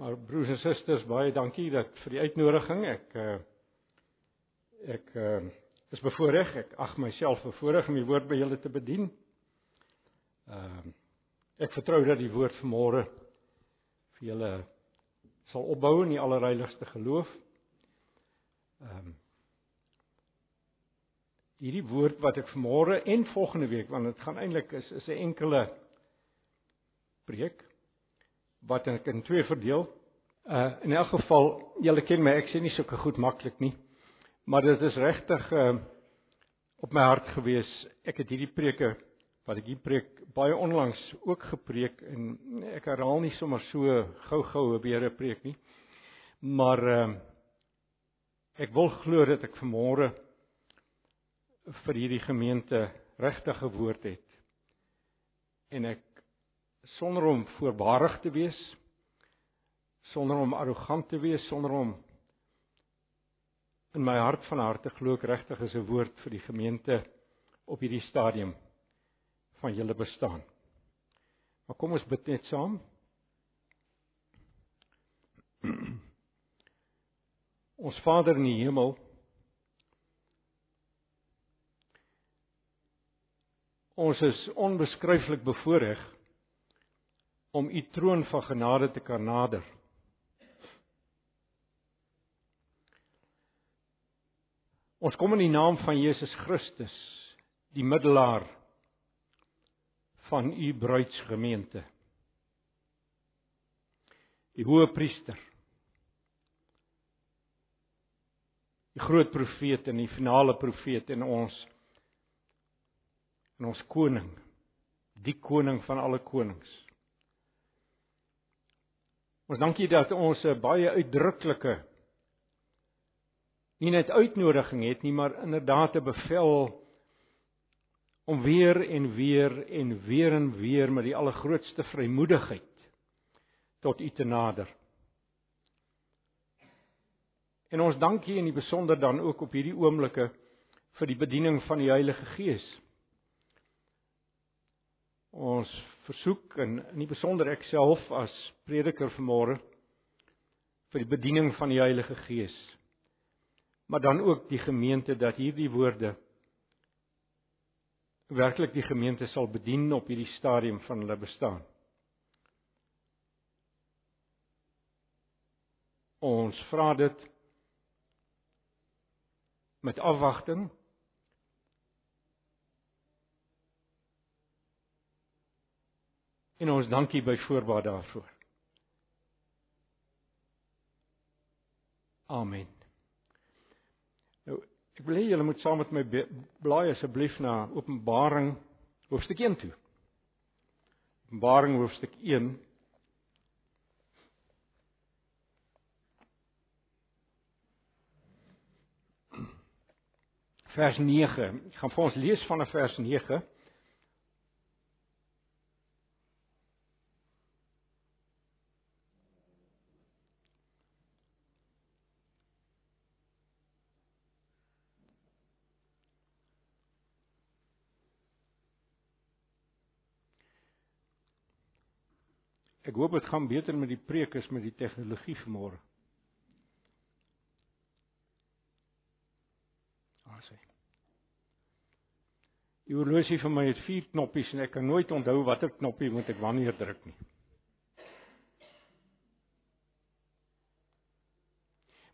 maar broers en susters, baie dankie dat vir die uitnodiging. Ek uh ek uh is bevoorreg. Ek ag myself bevoorreg om die woord by julle te bedien. Ehm uh, ek vertrou dat die woord vanmôre vir julle sal opbou in die allerheiligste geloof. Ehm um, hierdie woord wat ek vanmôre en volgende week want dit gaan eintlik is is 'n enkele preek wat ek in twee verdeel. Uh in elk geval, julle ken my, ek sê nie sulke goed maklik nie. Maar dit is regtig uh op my hart gewees. Ek het hierdie preke wat ek hier preek baie onlangs ook gepreek en ek herhaal nie sommer so gou-gou weer 'n preek nie. Maar uh ek wil glo dat ek vanmôre vir hierdie gemeente regtig 'n woord het. En ek sonder om voorbarig te wees, sonder om arrogant te wees, sonder om in my hart van harte glo ek regtig is 'n woord vir die gemeente op hierdie stadium van julle bestaan. Maar kom ons bid net saam. Ons Vader in die hemel, ons is onbeskryflik bevoordeel om u troon van genade te kan nader. Ons kom in die naam van Jesus Christus, die middelaar van u bruidsgemeente. Die hoë priester. Die groot profeet en die finale profeet in ons en ons koning, die koning van alle konings. Ons dankie dat ons 'n baie uitdruklike nie net uitnodiging het nie, maar inderdaad 'n bevel om weer en weer en weer en weer met die allergrootste vrymoedigheid tot U te nader. En ons dankie in die besonder dan ook op hierdie oomblikke vir die bediening van die Heilige Gees. Ons versoek en in die besonder ek self as prediker vanmôre vir die bediening van die Heilige Gees. Maar dan ook die gemeente dat hierdie woorde werklik die gemeente sal bedien op hierdie stadium van hulle bestaan. Ons vra dit met afwagting En ons dankie by voorbaat daarvoor. Amen. Nou, ek wil hê julle moet saam met my blaai asseblief na Openbaring hoofstuk 1 toe. Openbaring hoofstuk 1 vers 9. Ek gaan vir ons lees van vers 9 Ek hoop dit gaan beter met die preek as met die tegnologie vanmôre. Asse. Die horlosie vir my het vier knoppies en ek kan nooit onthou watter knoppie moet ek wanneer druk nie.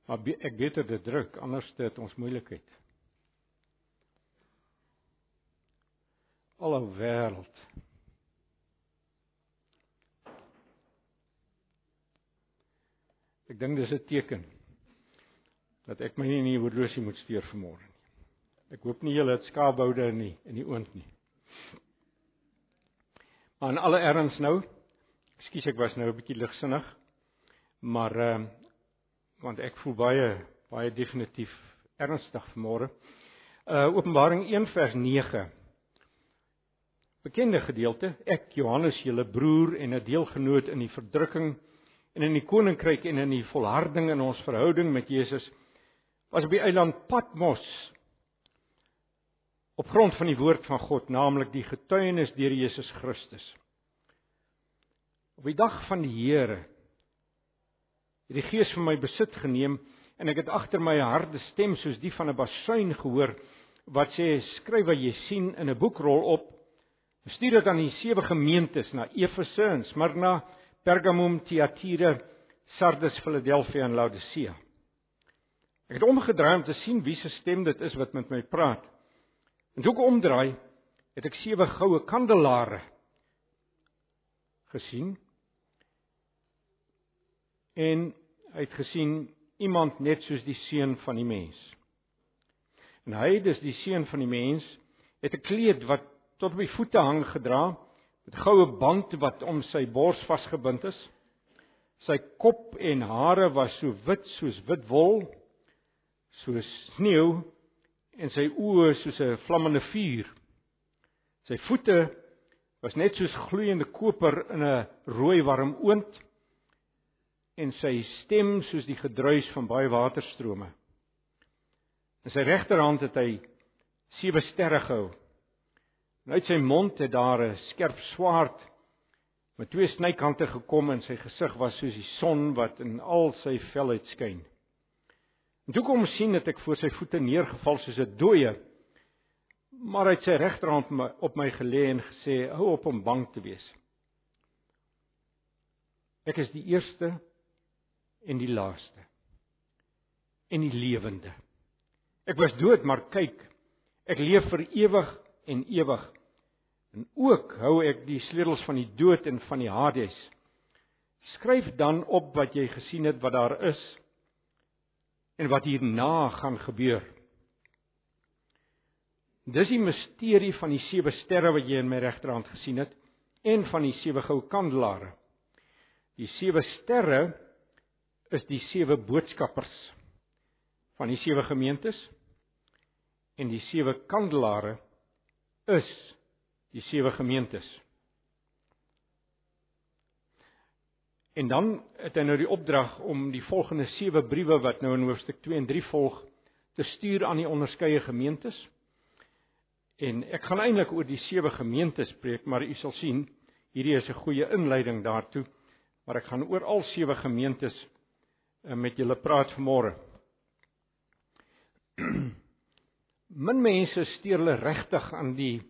Maar ek beter dit druk anders dit ons moeilikheid. Alle wêreld Ek dink dis 'n teken dat ek my nie in die horlosie moet steur vanmôre nie. Ek hoop nie julle het skaapboude in die in die oond nie. Maar in alle erns nou, ekskuus ek was nou 'n bietjie ligsinnig, maar ehm uh, want ek voel baie baie definitief ernstig vanmôre. Uh Openbaring 1 vers 9. Bekende gedeelte, ek Johannes julle broer en 'n deelgenoot in die verdrukking en in die koninkryk en in die volharding in ons verhouding met Jesus was op die eiland Patmos op grond van die woord van God, naamlik die getuienis deur Jesus Christus. Op die dag van die Here het die Gees vir my besit geneem en ek het agter my 'n harde stem soos die van 'n basuin gehoor wat sê skryf wat jy sien in 'n boekrol op stuur dit aan die sewe gemeentes na Efese en Smyrna, Pergamum, Thyatira, Sardes, Philadelphia en Laodicea. Ek het omgedraai om te sien wie se stem dit is wat met my praat. En toe ek omdraai, het ek sewe goue kandelare gesien. En hy het gesien iemand net soos die seun van die mens. En hy, dis die seun van die mens, het 'n kleed wat tot die voete hang gedra met goue band wat om sy bors vasgebind is. Sy kop en hare was so wit soos wit wol, soos sneeu en sy oë soos 'n vlammende vuur. Sy voete was net soos gloeiende koper in 'n rooi warm oond en sy stem soos die gedruis van baie waterstrome. In sy regterhand het hy sewe sterre gehou. En uit sy mond het daar 'n skerp swaard met twee snykante gekom en sy gesig was soos die son wat in al sy felheid skyn. En toe kom sien dat ek voor sy voete neergeval soos 'n dooie maar hy het sy regterhand op my gelê en gesê hou op om bang te wees. Ek is die eerste en die laaste en die lewende. Ek was dood, maar kyk, ek leef vir ewig en ewig. En ook hou ek die sleutels van die dood en van die Hades. Skryf dan op wat jy gesien het wat daar is en wat hierna gaan gebeur. Dis die misterie van die sewe sterre wat jy in my regterhand gesien het en van die sewe goue kandelare. Die sewe sterre is die sewe boodskappers van die sewe gemeentes en die sewe kandelare is die sewe gemeentes. En dan het hy nou die opdrag om die volgende sewe briewe wat nou in hoofstuk 2 en 3 volg te stuur aan die onderskeie gemeentes. En ek gaan eintlik oor die sewe gemeentes preek, maar u sal sien hierdie is 'n goeie inleiding daartoe, maar ek gaan oor al sewe gemeentes eh, met julle praat vanmôre. Min mense steur hulle regtig aan die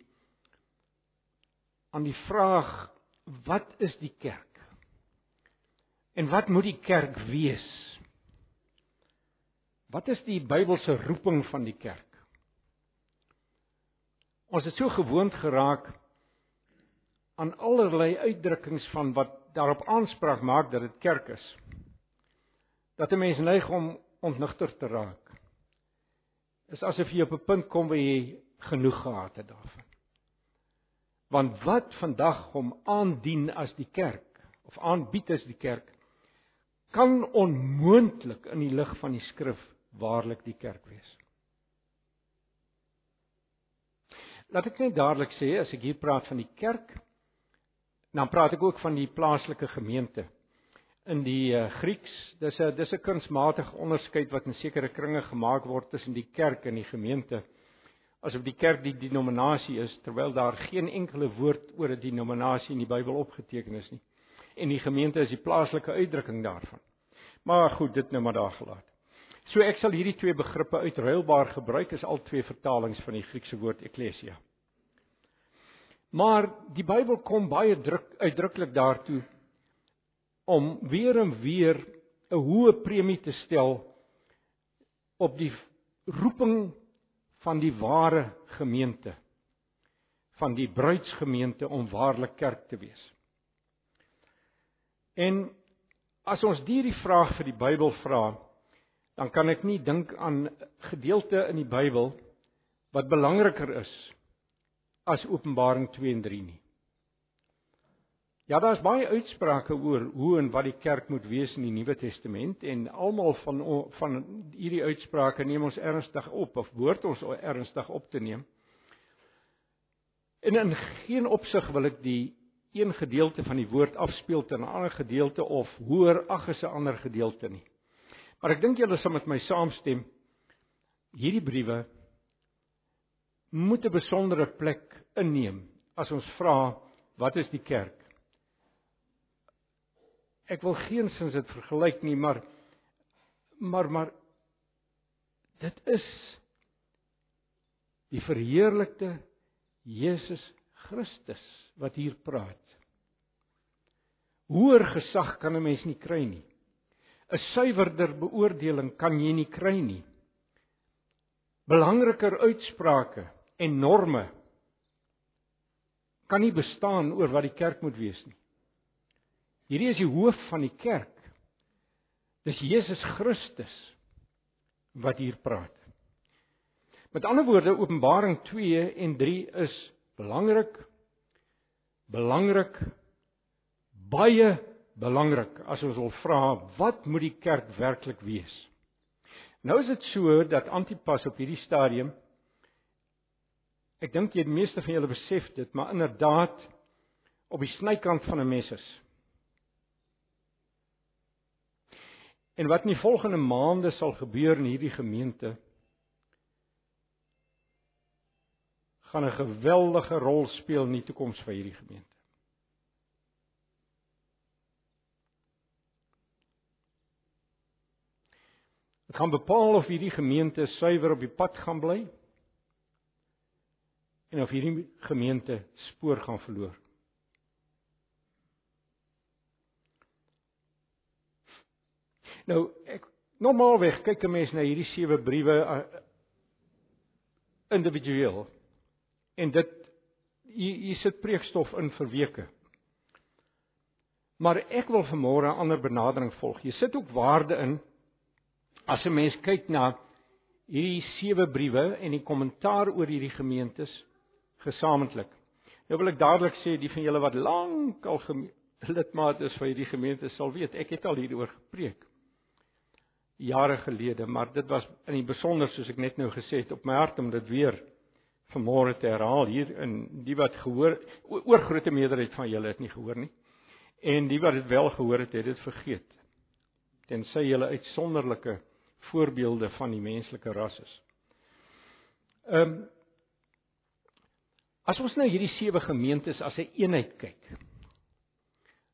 aan die vraag wat is die kerk? En wat moet die kerk wees? Wat is die Bybelse roeping van die kerk? Ons het so gewoond geraak aan allerlei uitdrukkings van wat daarop aanspraak maak dat dit kerk is. Dat 'n mens neig om ontnigter te raak is asof jy op 'n punt kom waar jy genoeg gehad het daarvan. Want wat vandag hom aandien as die kerk of aanbied as die kerk kan onmoontlik in die lig van die skrif waarlik die kerk wees. Laat ek net dadelik sê as ek hier praat van die kerk, dan praat ek ook van die plaaslike gemeente in die uh, Grieks. Dis 'n dis 'n kunsmatige onderskeid wat in sekere kringe gemaak word tussen die kerk en die gemeente. Asof die kerk die denominasie is terwyl daar geen enkele woord oor 'n denominasie in die Bybel opgeteken is nie. En die gemeente is die plaaslike uitdrukking daarvan. Maar goed, dit nou maar daar gelaat. So ek sal hierdie twee begrippe uitruilbaar gebruik as al twee vertalings van die Griekse woord eklesia. Maar die Bybel kom baie druk uitdruklik daartoe om weer en weer 'n hoë premie te stel op die roeping van die ware gemeente van die bruidsgemeente om waarlik kerk te wees. En as ons hierdie vraag vir die Bybel vra, dan kan ek nie dink aan gedeelte in die Bybel wat belangriker is as Openbaring 2 en 3 nie. Ja, daar's baie uitsprake oor hoe en wat die kerk moet wees in die Nuwe Testament en almal van van hierdie uitsprake neem ons ernstig op of behoort ons ernstig op te neem. En in geen opsig wil ek die een gedeelte van die woord afspeel teen 'n ander gedeelte of hoor ag is 'n ander gedeelte nie. Maar ek dink julle sal met my saamstem hierdie briewe moet 'n besondere plek inneem as ons vra wat is die kerk? Ek wil geensins dit vergelyk nie, maar maar maar dit is die verheerlikte Jesus Christus wat hier praat. Hoër gesag kan 'n mens nie kry nie. 'n Suiwerder beoordeling kan jy nie kry nie. Belangriker uitsprake en norme kan nie bestaan oor wat die kerk moet wees nie. Hierdie is die hoof van die kerk. Dis Jesus Christus wat hier praat. Met ander woorde, Openbaring 2 en 3 is belangrik belangrik baie belangrik as ons wil vra wat moet die kerk werklik wees. Nou is dit so dat Antipas op hierdie stadium ek dink jy die meeste van julle besef dit, maar inderdaad op die snykant van 'n mes is. En wat in die volgende maande sal gebeur in hierdie gemeente gaan 'n geweldige rol speel in die toekoms van hierdie gemeente. Dit gaan bepaal of hierdie gemeente suiwer op die pad gaan bly en of hierdie gemeente spoor gaan verloor. Nou ek normaalweg kyk 'n mens na hierdie sewe briewe individueel en dit hier, hier sit preekstof in vir weke. Maar ek wil vanmôre 'n ander benadering volg. Jy sit ook waarde in as 'n mens kyk na hierdie sewe briewe en die kommentaar oor hierdie gemeentes gesamentlik. Nou wil ek dadelik sê die van julle wat lank al lidmaat is van hierdie gemeente sal weet ek het al hieroor gepreek jare gelede, maar dit was in die besonder soos ek net nou gesê het op my hart om dit weer vanmôre te herhaal hier in die wat gehoor oor grootte meerderheid van julle het nie gehoor nie. En die wat dit wel gehoor het, het dit vergeet. Tensy julle uitsonderlike voorbeelde van die menslike ras is. Ehm um, As ons nou hierdie sewe gemeentes as 'n een eenheid kyk.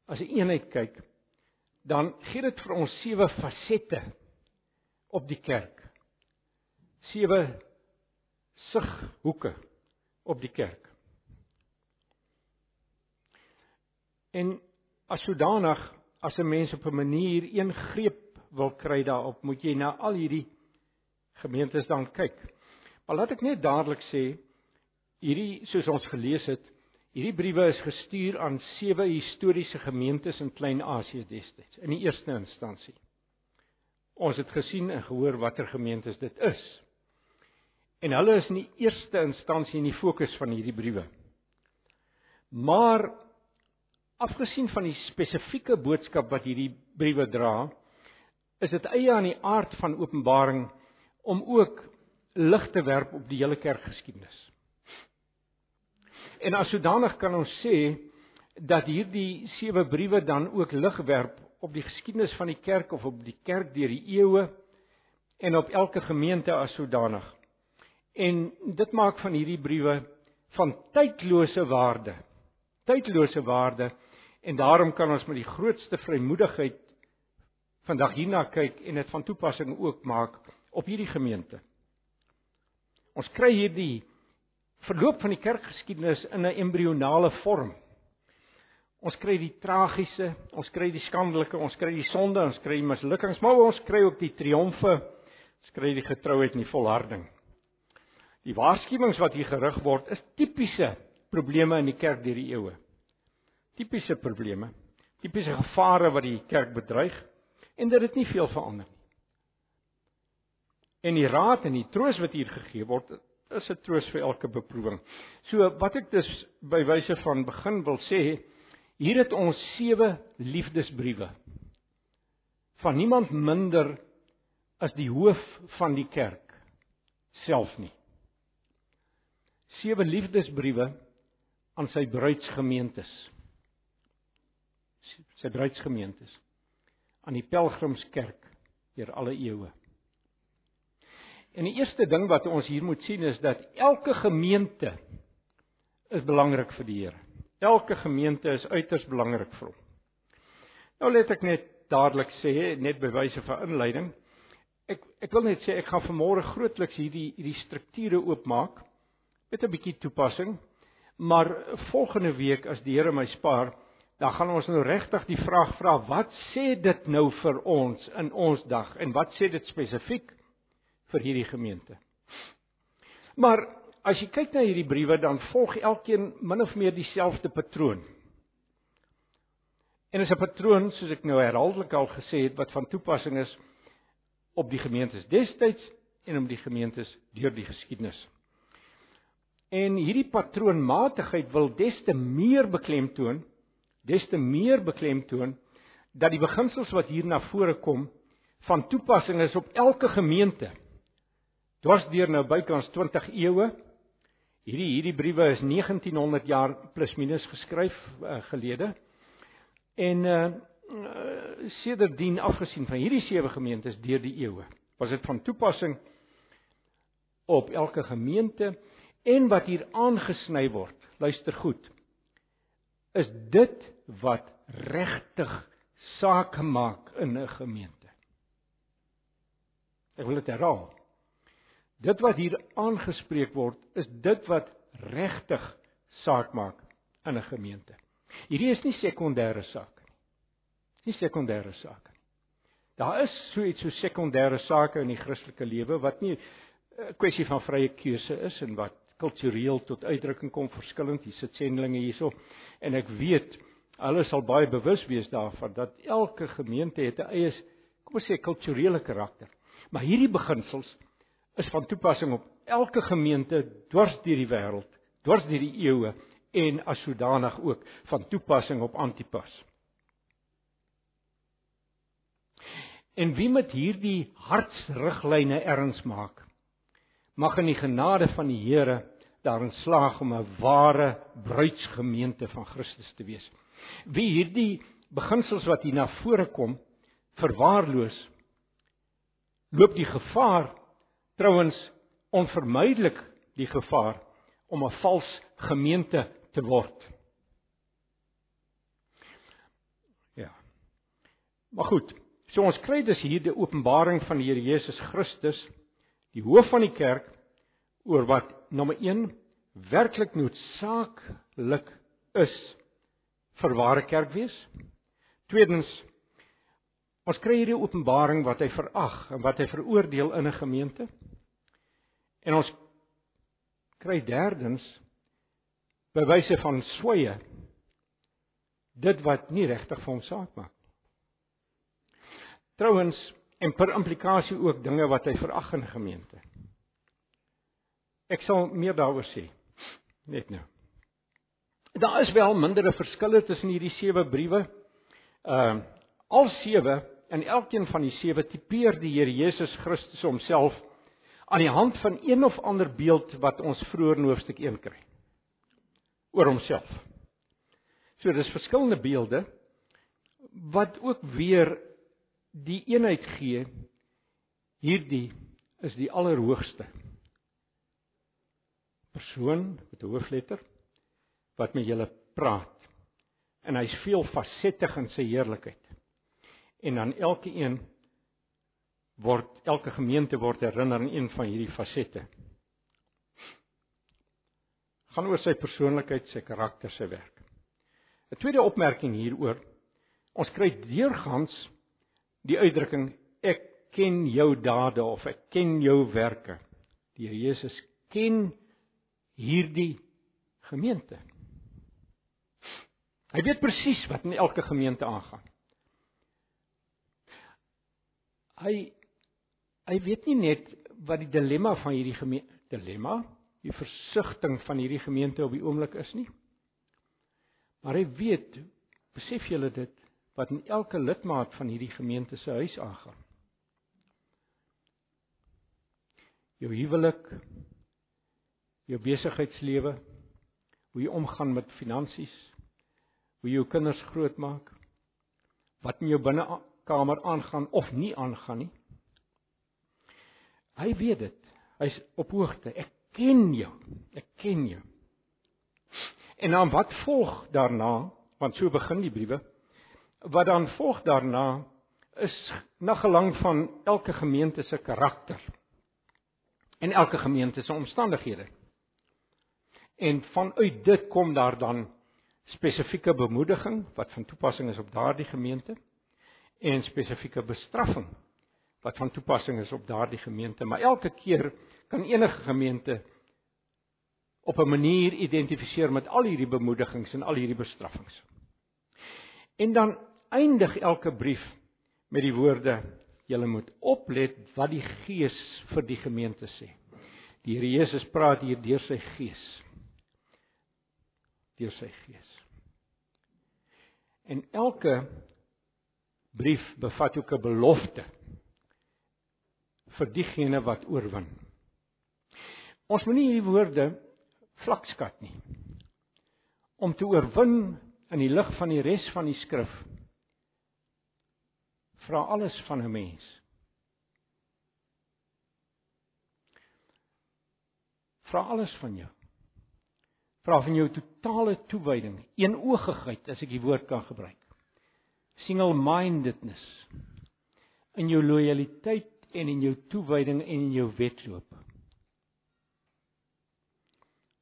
As 'n een eenheid kyk, dan gee dit vir ons sewe fasette op die kerk. Sewe sighoeke op die kerk. En as sodanig as 'n mens op 'n manier een greep wil kry daarop, moet jy na al hierdie gemeentes dan kyk. Maar laat ek net dadelik sê hierdie soos ons gelees het, hierdie briewe is gestuur aan sewe historiese gemeentes in Klein-Asië destyds in die eerste instansie. Ons het gesien en gehoor watter gemeentes dit is. En hulle is in die eerste instansie in die fokus van hierdie briewe. Maar afgesien van die spesifieke boodskap wat hierdie briewe dra, is dit eie aan die aard van Openbaring om ook lig te werp op die hele kerkgeskiedenis. En as sodanig kan ons sê dat hierdie sewe briewe dan ook lig werp op die geskiedenis van die kerk of op die kerk deur die eeue en op elke gemeente as sodanig. En dit maak van hierdie briewe van tydlose waarde. Tydlose waarde en daarom kan ons met die grootste vrymoedigheid vandag hierna kyk en dit van toepassing ook maak op hierdie gemeente. Ons kry hierdie verloop van die kerkgeskiedenis in 'n embrionale vorm. Ons kry die tragiese, ons kry die skandelike, ons kry die sonde, ons kry die mislukkings, maar ons kry ook die triomfe. Ons kry die getrouheid en die volharding. Die waarskuwings wat hier gerig word, is tipiese probleme in die kerk deur die eeue. Tipiese probleme, tipiese gevare wat die kerk bedreig en dit het nie veel verander nie. En die raad en die troos wat hier gegee word, is 'n troos vir elke beproewing. So wat ek dus by wyse van begin wil sê, Hier het ons sewe liefdesbriewe van niemand minder as die hoof van die kerk self nie. Sewe liefdesbriewe aan sy bruidsgemeentes. Sy bruidsgemeentes aan die pelgrimskerk deur alle eeue. En die eerste ding wat ons hier moet sien is dat elke gemeente is belangrik vir die Here. Elke gemeente is uiters belangrik vir hom. Nou let ek net dadelik sê net by wyse van inleiding. Ek ek wil net sê ek gaan vanmôre grootliks hierdie hierdie strukture oopmaak met 'n bietjie toepassing. Maar volgende week as die Here my spaar, dan gaan ons nou regtig die vraag vra, wat sê dit nou vir ons in ons dag en wat sê dit spesifiek vir hierdie gemeente? Maar as jy kyk na hierdie briewe dan volg elkeen min of meer dieselfde patroon. En is 'n patroon soos ek nou herhaaldelik al gesê het wat van toepassing is op die gemeentes destyds en op die gemeentes deur die geskiedenis. En hierdie patroonmatigheid wil des te meer beklemtoon, des te meer beklemtoon dat die beginsels wat hier na vore kom van toepassing is op elke gemeente. Dwars deur nou bykans 20 eeue. Hierdie hierdie briewe is 1900 jaar plus minus geskryf uh, gelede. En uh sedertdien afgesien van hierdie sewe gemeentes deur die eeue, was dit van toepassing op elke gemeente en wat hier aangesny word. Luister goed. Is dit wat regtig saak maak in 'n gemeente? Ek wil dit herhaal. Dit wat hier aangespreek word, is dit wat regtig saak maak in 'n gemeente. Hierdie is nie sekondêre sake nie. Nie sekondêre sake nie. Daar is so iets so sekondêre sake in die Christelike lewe wat nie 'n kwessie van vrye keuse is en wat kultureel tot uitdrukking kom verskillend. Hier sit sendlinge hierso en ek weet hulle sal baie bewus wees daarvan dat elke gemeente het 'n eie kom ons sê kulturele karakter. Maar hierdie beginsels is van toepassing op elke gemeente dwars deur die wêreld, dwars deur die eeue en as sodanig ook van toepassing op Antipas. En wie met hierdie hartsriglyne erns maak, mag in die genade van die Here daarin slaag om 'n ware bruidsgemeente van Christus te wees. Wie hierdie beginsels wat hier na vore kom verwaarloos, loop die gevaar trouens onvermydelik die gevaar om 'n vals gemeente te word. Ja. Maar goed, so ons kry dus hier die openbaring van die Here Jesus Christus, die hoof van die kerk oor wat nommer 1 werklik noodsaaklik is vir ware kerk wees. Tweedens ons kry hierdie openbaring wat hy verag en wat hy veroordeel in 'n gemeente. En ons kry derdens bewyse van sweye dit wat nie regtig vir hom saak maak nie. Trouwens en per implikasie ook dinge wat hy verag in gemeente. Ek sal meer daaroor sê net nou. Daar is wel mindere verskille tussen hierdie sewe briewe. Ehm uh, al sewe en elkeen van die sewe tipeer die Here Jesus Christus homself aan die hand van een of ander beeld wat ons vroeër in hoofstuk 1 kry. Oor homself. So dis verskillende beelde wat ook weer die eenheid gee hierdie is die allerhoogste persoon met 'n hoofletter wat met julle praat. En hy's veel fasettig in sy heerlikheid en dan elke een word elke gemeente word herinner aan een van hierdie fasette. Gaan oor sy persoonlikheid, sy karakter, sy werk. 'n Tweede opmerking hieroor. Ons kry deurgangs die uitdrukking ek ken jou dade of ek ken jou werke. Die Here Jesus ken hierdie gemeente. Hy weet presies wat in elke gemeente aangaan. Hy hy weet nie net wat die dilemma van hierdie gemeente dilemma, die versigtiging van hierdie gemeente op die oomblik is nie. Maar hy weet, besef julle dit, wat in elke lidmaat van hierdie gemeente se huis aangaan. Jou huwelik, jou besigheidslewe, hoe jy omgaan met finansies, hoe jy jou kinders grootmaak, wat in jou binnekamer aangaan of nie aangaan nie. Hy weet dit. Hy's op hoogte. Ek ken jou. Ek ken jou. En dan wat volg daarna? Want so begin die briewe. wat dan volg daarna is na gelang van elke gemeente se karakter en elke gemeente se omstandighede. En vanuit dit kom daar dan spesifieke bemoediging wat van toepassing is op daardie gemeente en spesifieke bestraffing wat van toepassing is op daardie gemeente, maar elke keer kan enige gemeente op 'n manier identifiseer met al hierdie bemoedigings en al hierdie bestraffings. En dan eindig elke brief met die woorde: "Julle moet oplet wat die Gees vir die gemeente sê." Die Here Jesus praat hier deur sy Gees. Deur sy Gees. En elke brief bevat ook 'n belofte vir diegene wat oorwin. Ons moenie hierdie woorde vlakskat nie. Om te oorwin in die lig van die res van die skrif vra alles van 'n mens. Vra alles van jou. Vra van jou totale toewyding, eenoogigheid as ek die woord kan gebruik. Single-mindedness in jou lojaliteit en in jou toewyding en in jou wedloop.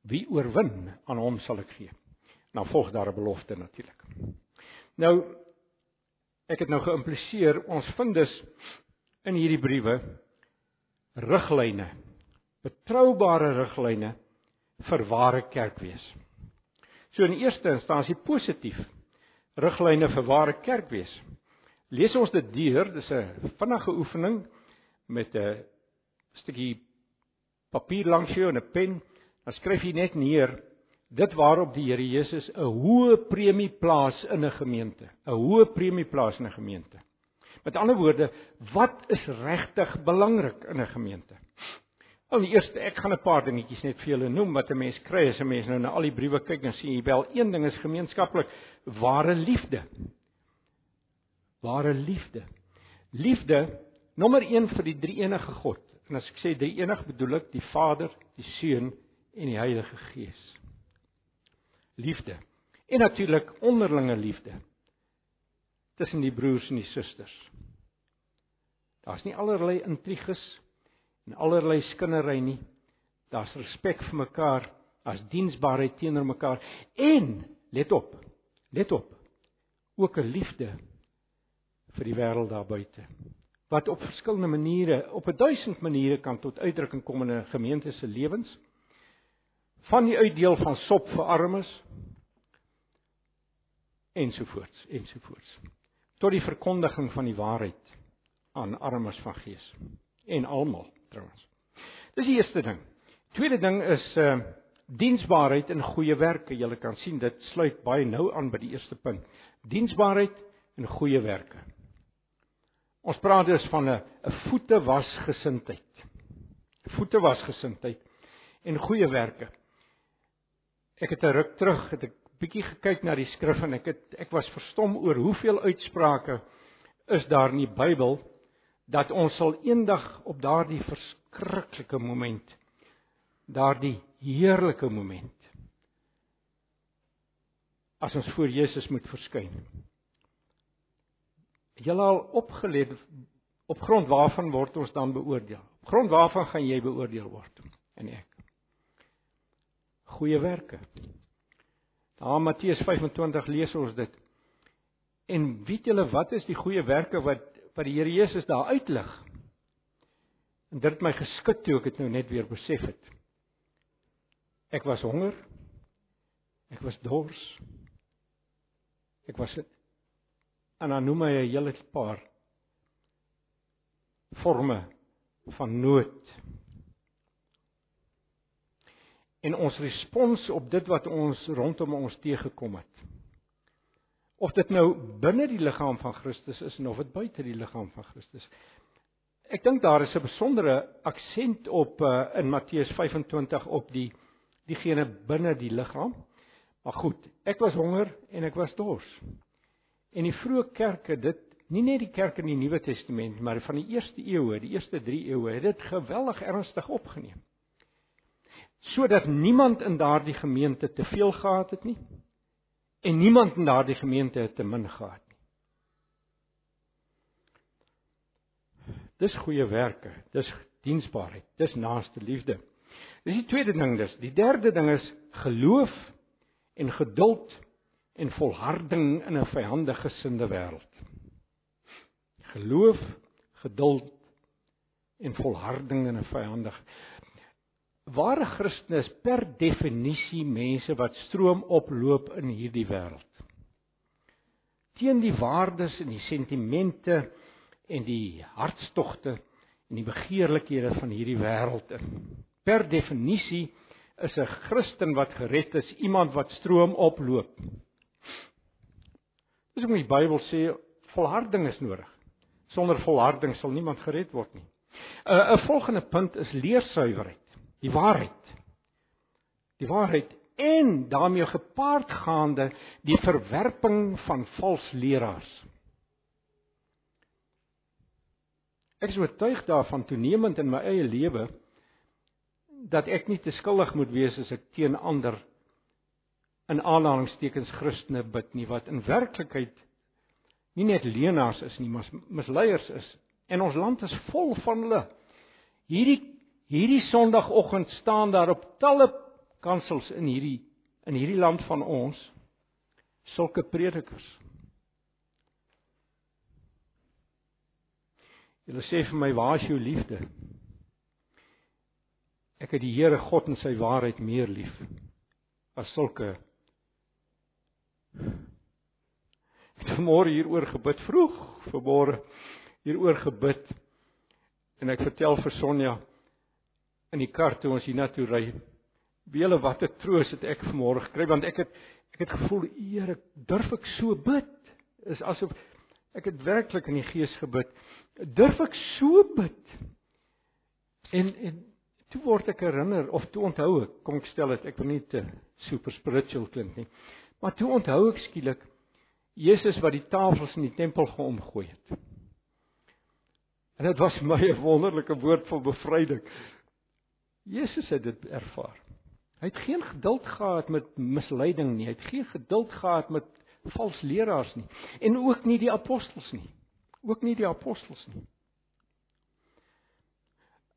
Wie oorwin aan hom sal ek gee. Nou volg daar 'n belofte natuurlik. Nou ek het nou geïmpliseer ons vind dus in hierdie briewe riglyne, betroubare riglyne vir ware kerkwees. So in eerste instansie positief riglyne vir ware kerkwees. Lees ons dit deur, dis 'n vinnige oefening met 'n stukkie papier langs jou en 'n pen dan skryf jy net neer dit waarop die Here Jesus 'n hoë premie plaas in 'n gemeente, 'n hoë premie plaas in 'n gemeente. Met ander woorde, wat is regtig belangrik in 'n gemeente? Al die eerste, ek gaan 'n paar dingetjies net vir julle noem wat 'n mens kry as 'n mens nou na al die briewe kyk en sien jy wel een ding is gemeenskaplik, ware liefde. Ware liefde. Liefde nommer 1 vir die drie enige God. En as ek sê drie enig bedoel ek die Vader, die Seun en die Heilige Gees. Liefde. En natuurlik onderlinge liefde tussen die broers en die susters. Daar's nie allerlei intriges en allerlei skinnery nie. Daar's respek vir mekaar, as diensbaarheid teenoor mekaar en let op. Let op. Ook 'n liefde vir die wêreld daar buite wat op verskillende maniere, op 'n duisend maniere kan tot uitdrukking kom in 'n gemeente se lewens van die uitdeel van sop vir armes ensovoorts ensovoorts tot die verkondiging van die waarheid aan armes van gees en almal trouens. Dis die eerste ding. Tweede ding is uh diensbaarheid en goeie werke. Jy kan sien dit sluit baie nou aan by die eerste punt. Diensbaarheid en goeie werke. Ons praat dus van 'n 'n voete was gesindheid. Voete was gesindheid en goeie werke. Ek het 'n ruk terug het ek bietjie gekyk na die skrif en ek het ek was verstom oor hoeveel uitsprake is daar in die Bybel dat ons sal eendag op daardie verskriklike moment daardie heerlike moment as ons voor Jesus moet verskyn. Julle al opgelet op grond waarvan word ons dan beoordeel? Op grond waarvan gaan jy beoordeel word? En ek goeie werke. Daar Matteus 25 lees ons dit. En weet julle wat is die goeie werke wat wat die Here Jesus daar uitlig? En dit het my geskit toe ek dit nou net weer besef het. Ek was honger. Ek was dors. Ek was en dan noem hy 'n hele paar forme van nood en ons respons op dit wat ons rondom ons teëgekom het. Of dit nou binne die liggaam van Christus is of dit buite die liggaam van Christus. Ek dink daar is 'n besondere aksent op uh, in Matteus 25 op die diegene binne die liggaam. Maar goed, ek was honger en ek was dors. En die vroeë kerke dit nie net die kerk in die Nuwe Testament maar van die eerste eeue, die eerste 3 eeue het dit geweldig ernstig opgeneem. Sodat niemand in daardie gemeente te veel gehad het nie en niemand in daardie gemeente het te min gehad nie. Dis goeie werke, dis diensbaarheid, dis naaste liefde. Dis die tweede ding dis. Die derde ding is geloof en geduld en volharding in 'n vyandige gesinde wêreld. Geloof, geduld en volharding in 'n vyandige Ware Christene is per definisie mense wat stroom oploop in hierdie wêreld. Teen die waardes en die sentimente en die hartstogte en die begeerlikhede van hierdie wêreld in. Per definisie is 'n Christen wat gered is iemand wat stroom oploop. Dis hoekom die Bybel sê volharding is nodig. Sonder volharding sal niemand gered word nie. 'n 'n volgende punt is leersuiwerheid, die waarheid. Die waarheid en daarmee gepaardgaande die verwerping van vals leraars. Ek is oortuig daarvan toenemend in my eie lewe dat ek nie te skuldig moet wees as ek teen ander in aanhalingstekens Christene bid nie wat in werklikheid nie net leenaars is nie, maar misleiers is. En ons land is vol van hulle. Hierdie hierdie Sondagoggend staan daar op talle kansels in hierdie in hierdie land van ons sulke predikers. Hulle sê vir my, "Waar is jou liefde?" Ek het die Here God en sy waarheid meer lief as sulke Ek het môre hieroor gebid vroeg, vanmôre hieroor gebid. En ek vertel vir Sonja in die kar toe ons hiernatoe ry. Wiele wat 'n troos het ek vanmôre gekry want ek het ek het gevoel, Here, durf ek so bid? Is asof ek het werklik in die gees gebid durf ek so bid? En en toe word ek herinner of toe onthou ek, kom ek stel dit, ek wil nie te super spiritual klink nie. Maar toe onthou ek skielik Jesus wat die tafels in die tempel geomgooi het. En dit was my 'n wonderlike woord van bevryding. Jesus het dit ervaar. Hy het geen geduld gehad met misleiding nie. Hy het geen geduld gehad met vals leraars nie en ook nie die apostels nie ook nie die apostels nie.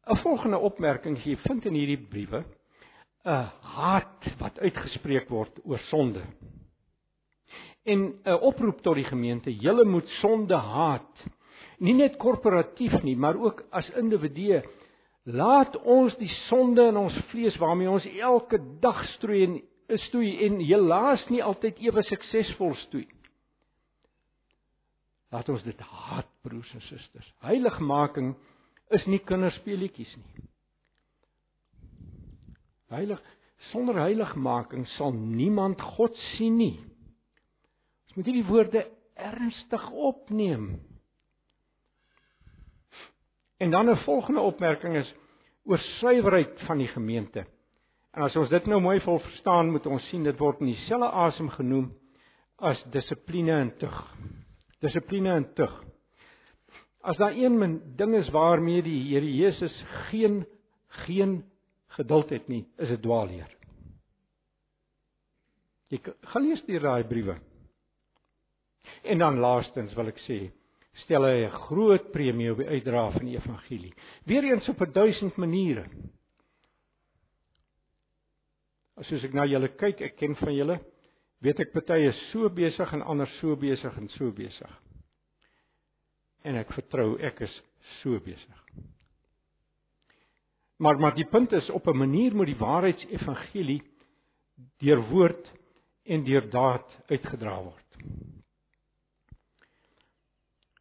'n Volgende opmerking gee vind in hierdie briewe 'n haat wat uitgespreek word oor sonde. En 'n oproep tot die gemeente, julle moet sonde haat. Nie net korporatief nie, maar ook as individue. Laat ons die sonde in ons vlees waarmee ons elke dag stroei en stoei en helaas nie altyd ewe suksesvol stoei. Laat ons dit haat, broers en susters. Heiligmaking is nie kinderspeletjies nie. Heilig sonder heiligmaking sal niemand God sien nie. Ons moet hierdie woorde ernstig opneem. En dan 'n volgende opmerking is oor suiwerheid van die gemeente. En as ons dit nou mooi vol verstaan, moet ons sien dit word in dieselfde asem genoem as dissipline en tug dissipline en tug. As daar een ding is waarmee die Here Jesus geen geen geduld het nie, is dit dwaalleer. Jy gaan lees die raai briewe. En dan laastens wil ek sê, stel hy 'n groot premie op die uitdra van die evangelie. Weereens op 'n duisend maniere. As soos ek na julle kyk, ek ken van julle, weet ek party is so besig en ander so besig en so besig. En ek vertrou ek is so besig. Maar maar die punt is op 'n manier moet die waarheidsevangelie deur woord en deur daad uitgedra word.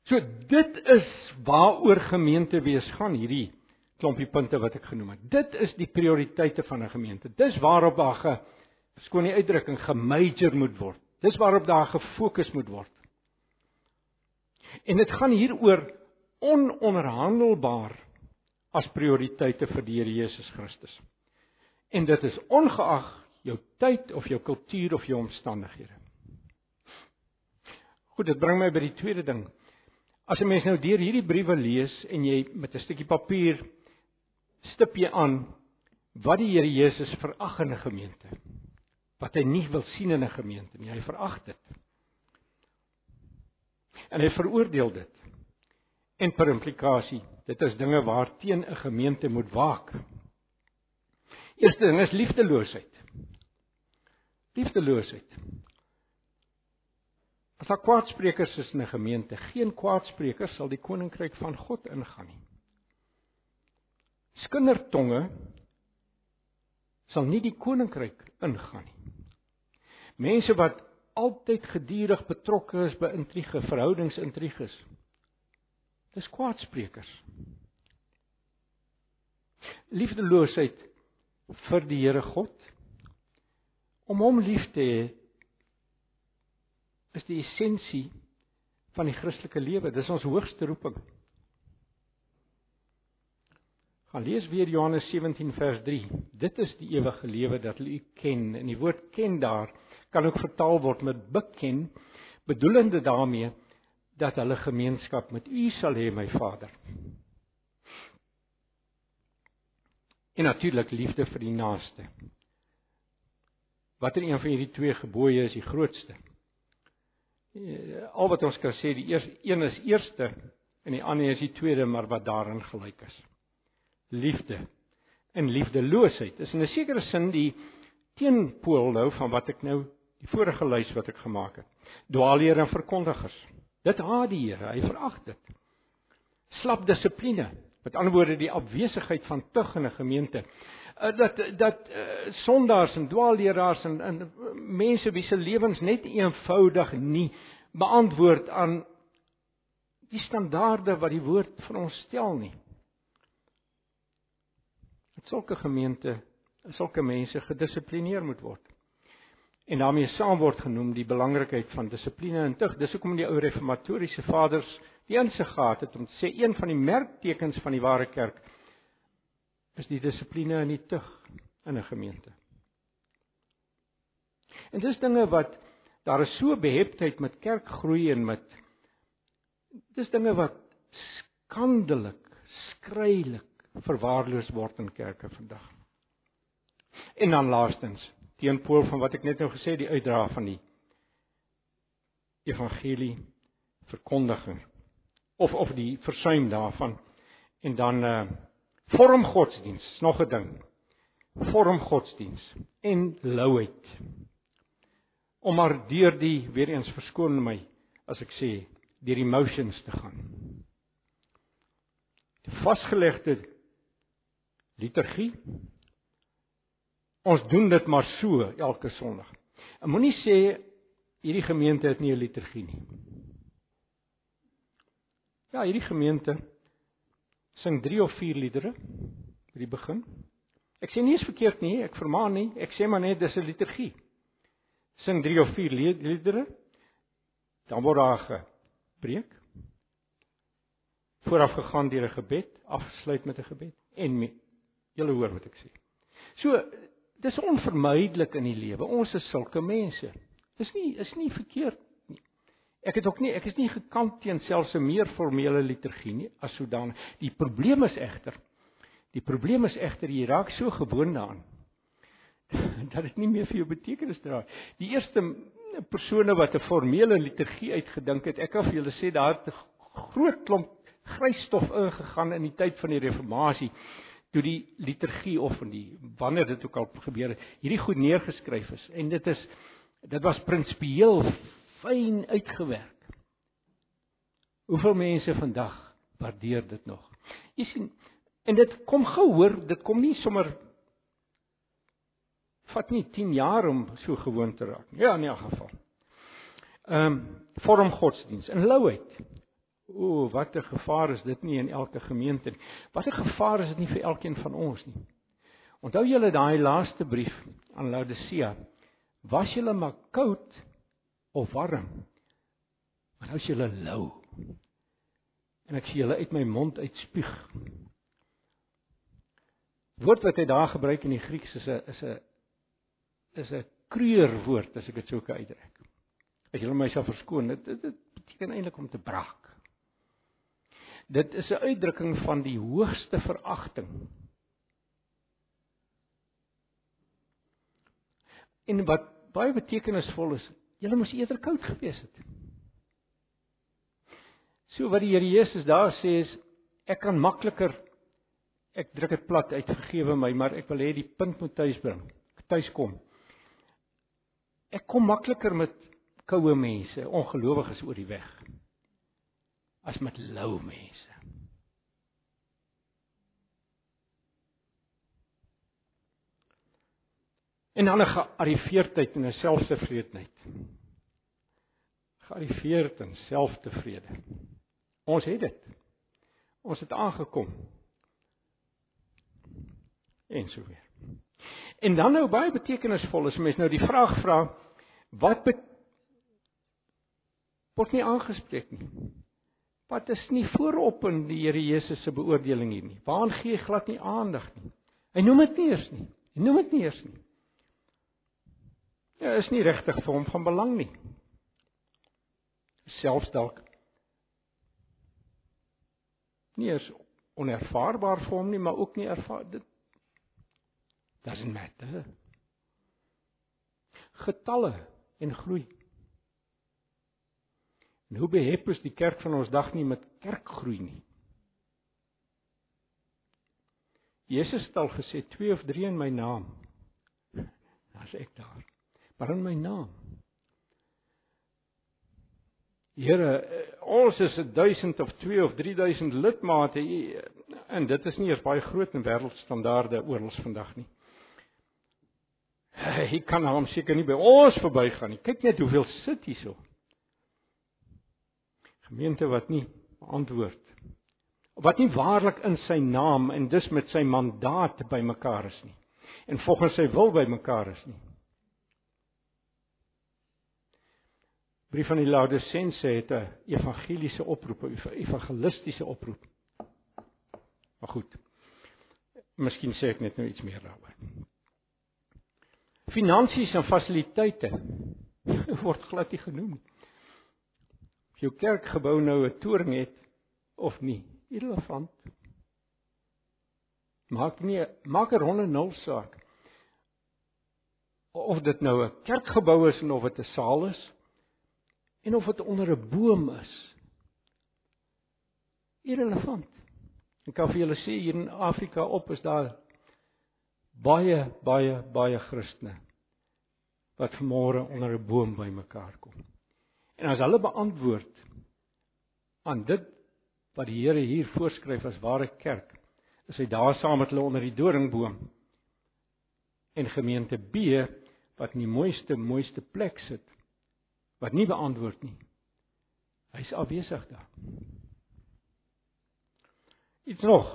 So dit is waaroor gemeente wees gaan hierdie klompie punte wat ek genoem het. Dit is die prioriteite van 'n gemeente. Dis waarop daar ge skoon die uitdrukking gemajor moet word. Dis waarop daar gefokus moet word. En dit gaan hieroor ononderhandelbaar as prioriteite vir die Here Jesus Christus. En dit is ongeag jou tyd of jou kultuur of jou omstandighede. Goed, dit bring my by die tweede ding. As 'n mens nou deur hierdie briewe lees en jy met 'n stukkie papier stip jy aan wat die Here Jesus verag in 'n gemeente wat hy nie wil sien in 'n gemeente nie. Hy verag dit. En hy veroordeel dit. En per implikasie, dit is dinge waarteen 'n gemeente moet waak. Eerste ding is liefdeloosheid. Liefdeloosheid. As daar kwaadsprekers is in 'n gemeente, geen kwaadsprekers sal die koninkryk van God ingaan nie. Skindertonge sal nie die koninkryk ingaan nie. Mense wat altyd gedurig betrokke is by intrige, verhoudingsintriges. Dis kwaadsprekers. Liefdeloosheid vir die Here God om hom lief te hê is die essensie van die Christelike lewe. Dis ons hoogste roeping. Gaan lees weer Johannes 17 vers 3. Dit is die ewige lewe dat hulle U ken en die woord ken daar kan ook vertaal word met beken bedoelende daarmee dat hulle gemeenskap met U sal hê my Vader. En natuurlik liefde vir die naaste. Watter een van hierdie twee gebooie is die grootste? Eh, al wat ons kan sê die eerste een is eerste en die ander is die tweede maar wat daarin gelyk is. Liefde en liefdeloosheid is in 'n sekere sin die teenpool nou van wat ek nou die vorige lys wat ek gemaak het. Dwaalleer en verkondigers. Dit haat die Here, hy verag dit. Slap dissipline, met ander woorde die afwesigheid van tug in 'n gemeente. Uh, dat dat uh, sondaars en dwaalleraars en, en mense wie se lewens net eenvoudig nie beantwoord aan die standaarde wat die woord vir ons stel nie. Dat sulke gemeente, sulke mense gedissiplineer moet word. En daarmee saam word genoem die belangrikheid van dissipline en tug. Dis hoekom die ou reformatoriese vaders die insig gehad het om te sê een van die merktekens van die ware kerk is die dissipline en die tug in 'n gemeente. En dis dinge wat daar is so beheptheid met kerkgroei en met dis dinge wat skandelik, skreilik verwaarloos word in kerke vandag. En dan laastens, teenpool van wat ek net nou gesê die uitdra van die evangelie verkondiging of of die versuim daarvan en dan uh vorm godsdiens, nog 'n ding. Vorm godsdiens en louheid. Om maar deur die weer eens verskoon my as ek sê deur die motions te gaan. Die vasgelegde liturgie. Ons doen dit maar so elke Sondag. En moenie sê hierdie gemeente het nie 'n liturgie nie. Ja, hierdie gemeente sing 3 of 4 liedere by die begin. Ek sê nie is verkeerd nie, ek vermaan nie, ek sê maar net dis 'n liturgie. Sing 3 of 4 liedere. Dan word daar gepreek. Vooraf gegaan deur 'n gebed, afgesluit met 'n gebed en julle hoor wat ek sê. So dis onvermydelik in die lewe. Ons is sulke mense. Dis nie is nie verkeerd Ek het ook nie ek is nie gekant teen selfs 'n meer formele liturgie nie as sodan. Die probleem is egter die probleem is egter jy raak so gewoond daaraan dat dit nie meer vir jou betekenis dra. Die eerste persone wat 'n formele liturgie uitgedink het, ek kan vir julle sê daar het 'n groot klomp grys stof ingegaan in die tyd van die reformatie toe die liturgie of in die wanneer dit ook al gebeur het, hierdie goed neergeskryf is en dit is dit was prinsipieel fyn uitgewerk. Hoeveel mense vandag waardeer dit nog? Jy sien, en dit kom gehoor, dit kom nie sommer vat nie 10 jaar om so gewoon te raak. Ja, in 'n geval. Ehm um, vorm godsdiens in louheid. O, wat 'n gevaar is dit nie in elke gemeente nie. Wat 'n gevaar is dit nie vir elkeen van ons nie. Onthou julle daai laaste brief aan Laodicea? Was julle maar koud of warm. Maar nou is julle lou. En ek sien julle uit my mond uitspuug. Woord wat hy daar gebruik in die Grieks is 'n is 'n is 'n kreurwoord as ek dit sou kan uitdruk. As julle myself verskoon, dit, dit, dit beteken eintlik om te braak. Dit is 'n uitdrukking van die hoogste veragting. En wat baie betekenisvol is, Julle moes eerder koud gewees het. So wat die Here Jesus daar sê is ek kan makliker ek druk dit plat uit vergewe my, maar ek wil hê die punt moet tuis bring. Tuis kom. Ek kom makliker met koue mense, ongelowiges oor die weg as met lou mense. En dan 'n gearriveerdheid en 'n selfsevredenheid. Gearriveerd en selftevrede. Ons het dit. Ons het aangekom. En so weer. En dan nou baie betekenisvol is mense nou die vraag vra wat word nie aangespreek nie. Wat is nie voorop in die Here Jesus se beoordeling hier nie. Waaraan gee hy glad nie aandag nie. Hy noem dit nie eers nie. Hy noem dit nie eers nie. Ja, is nie regtig vir hom van belang nie. Selfs dalk nie eens onervaarbaar vir hom nie, maar ook nie ervaar dit doesn't matter. Getalle en groei. En hoe behep is die kerk van ons dag nie met kerkgroei nie. Jesus het al gesê 2 of 3 in my naam. Dan's ek daar. Maar in my naam. Here, ons is 1000 of 2 of 3000 lidmate en dit is nie eers baie groot in wêreldstandaarde oral vandag nie. Hy kan hom seker nie by ons verbygaan nie. Kyk net hoeveel sit hierso. Gemeente wat nie antwoord. Wat nie waarlik in sy naam en dus met sy mandaat bymekaar is nie. En volgens sy wil bymekaar is nie. Brief van die Laodisense het 'n evangeliese oproep, 'n evangelistiese oproep. Maar goed. Miskien sê ek net nou iets meer daaroor. Finansies en fasiliteite word glad nie genoem nie. Jou kerkgebou nou 'n toring het of nie, irrelevant. Maak nie maak 'n ronde nul saak. Of dit nou 'n kerkgebou is of dit 'n saal is en of dit onder 'n boom is. Irrelevant. Ek kan vir julle sê hier in Afrika op is daar baie baie baie Christene wat vanmôre onder 'n boom bymekaar kom. En as hulle beantwoord aan dit wat die Here hier voorskryf as ware kerk, is hy daar saam met hulle onder die doringboom. En gemeente B wat in die mooiste mooiste plek sit wat nie beantwoord nie. Hy's afwesig daar. Iets nog,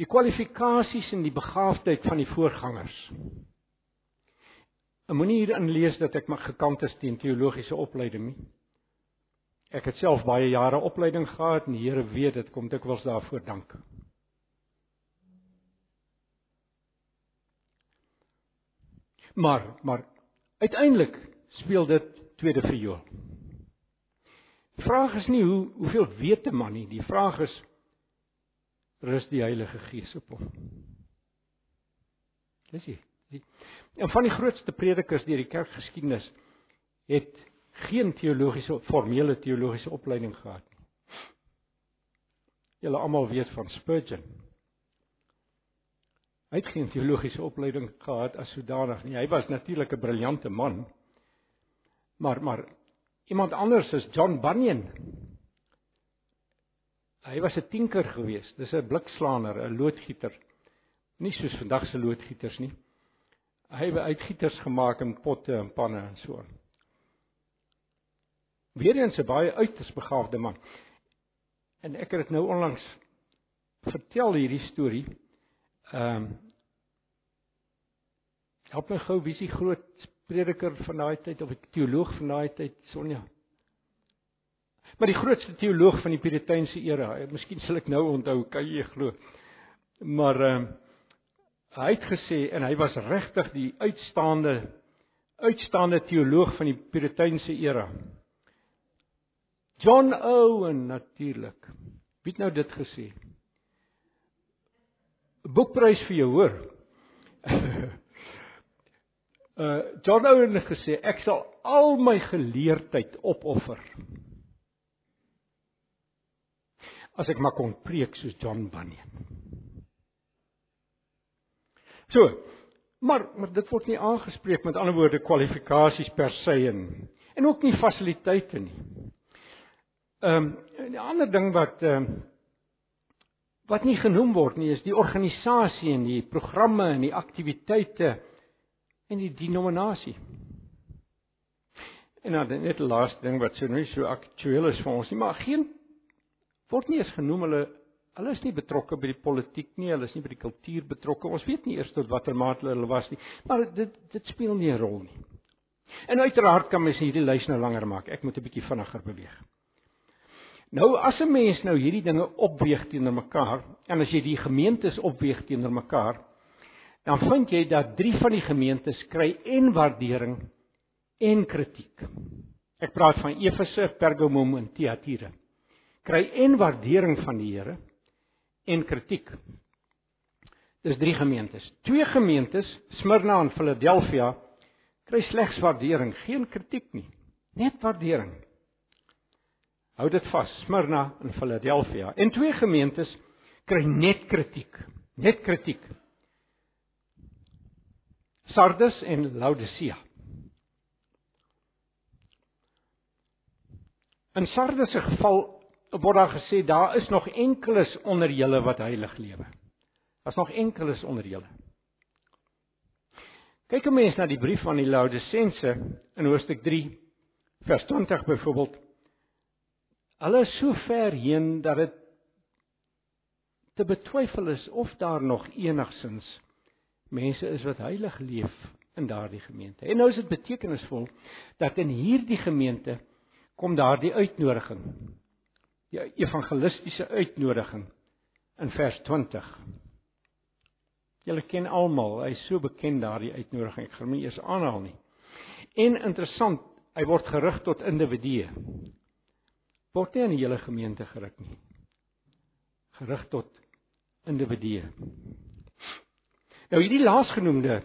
die kwalifikasies en die begaafdheid van die voorgangers. Ek moenie hier inlees dat ek maar gekant is teen teologiese opleiding nie. Ek het self baie jare opleiding gehad en die Here weet dit kom dikwels daarvoor dank. Maar maar uiteindelik speel dit tweede viool. Vraag is nie hoe hoeveel weet 'n man nie, die vraag is rus die Heilige Gees op hom. Dis hy. En van die grootste predikers deur die kerkgeskiedenis het geen teologiese formele teologiese opleiding gehad nie. Julle almal weet van Spurgeon. Hy het geen teologiese opleiding gehad as sodanig nie. Hy was natuurlik 'n briljante man. Maar maar iemand anders is John Bunyan. Hy was 'n tinker geweest. Dis 'n blikslaaner, 'n loodgieter. Nie soos vandag se loodgieters nie. Hy het uitgieters gemaak in potte en panne en so. Weereens 'n baie uiters begaafde man. En ek het dit nou onlangs vertel hierdie storie. Ehm um, Help my gou, wie is die groot prediker van daai tyd of 'n teoloog van daai tyd, Sonja? Maar die grootste teoloog van die Puriteinse era, miskien sal ek nou onthou, kan jy glo. Maar ehm uh, hy het gesê en hy was regtig die uitstaande uitstaande teoloog van die Puriteinse era. John Owen natuurlik. Wie het nou dit gesê? Boekprys vir jou hoor. uh John Owen het gesê ek sal al my geleerdheid opoffer as ek maar kon preek soos John Bunyan. So, maar maar dit word nie aangespreek met ander woorde kwalifikasies per se en en ook nie fasiliteite nie. Ehm um, 'n ander ding wat ehm um, wat nie genoem word nie is die organisasie en die programme en die aktiwiteite en die denominasie. En dan net die laaste ding wat so nie so aktueel is vir ons nie, maar geen word nie eens genoem hulle hulle is nie betrokke by die politiek nie, hulle is nie by die kultuur betrokke. Ons weet nie eers tot watter mate hulle was nie, maar dit dit speel nie 'n rol nie. En uiteraard kan mens hierdie lys nou langer maak. Ek moet 'n bietjie vinniger beweeg. Nou as 'n mens nou hierdie dinge opweeg teenoor mekaar en as jy die gemeentes opweeg teenoor mekaar, dan vind jy dat drie van die gemeentes kry en waardering en kritiek. Ek praat van Efese, Pergamum en Thyatira. Kry en waardering van die Here en kritiek. Dis drie gemeentes. Twee gemeentes, Smyrna en Philadelphia, kry slegs waardering, geen kritiek nie. Net waardering. Hou dit vas, Smyrna en Philadelphia. En twee gemeentes kry net kritiek, net kritiek. Sardes en Laodicea. In Sardes se geval word daar gesê daar is nog enkeles onder julle wat heilig lewe. Daar's nog enkeles onder julle. Kyk 'n mens na die brief van die Laodicense in hoofstuk 3 vers 20 byvoorbeeld. Hulle is so ver heen dat dit te betwyfel is of daar nog enigsins mense is wat heilig leef in daardie gemeente. En nou is dit betekenisvol dat in hierdie gemeente kom daardie uitnodiging. Die evangelistiese uitnodiging in vers 20. Julle ken almal, hy is so bekend daardie uitnodiging. Ek gaan hom eers aanhaal nie. En interessant, hy word gerig tot individue. Word nie aan die hele gemeente gerig nie. Gerig tot individue. Nou hierdie laasgenoemde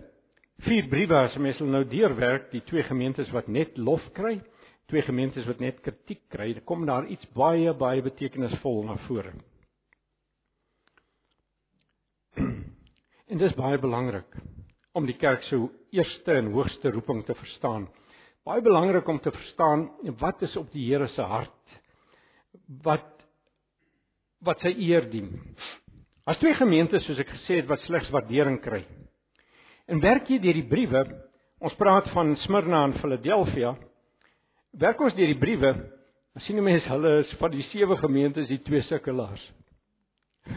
vier briewe as mens hulle nou deurwerk, die twee gemeentes wat net lof kry, twee gemeentes wat net kritiek kry, dan kom daar iets baie baie betekenisvol na vore. En dis baie belangrik om die kerk se eerste en hoogste roeping te verstaan. Baie belangrik om te verstaan wat is op die Here se hart. Wat wat sy eer dien. As twee gemeentes soos ek gesê het wat slegs waardering kry. En werk jy deur die briewe, ons praat van Smyrna en Philadelphia, werk ons deur die briewe, dan sien mense hulle is van die sewe gemeentes die twee sukkelaars.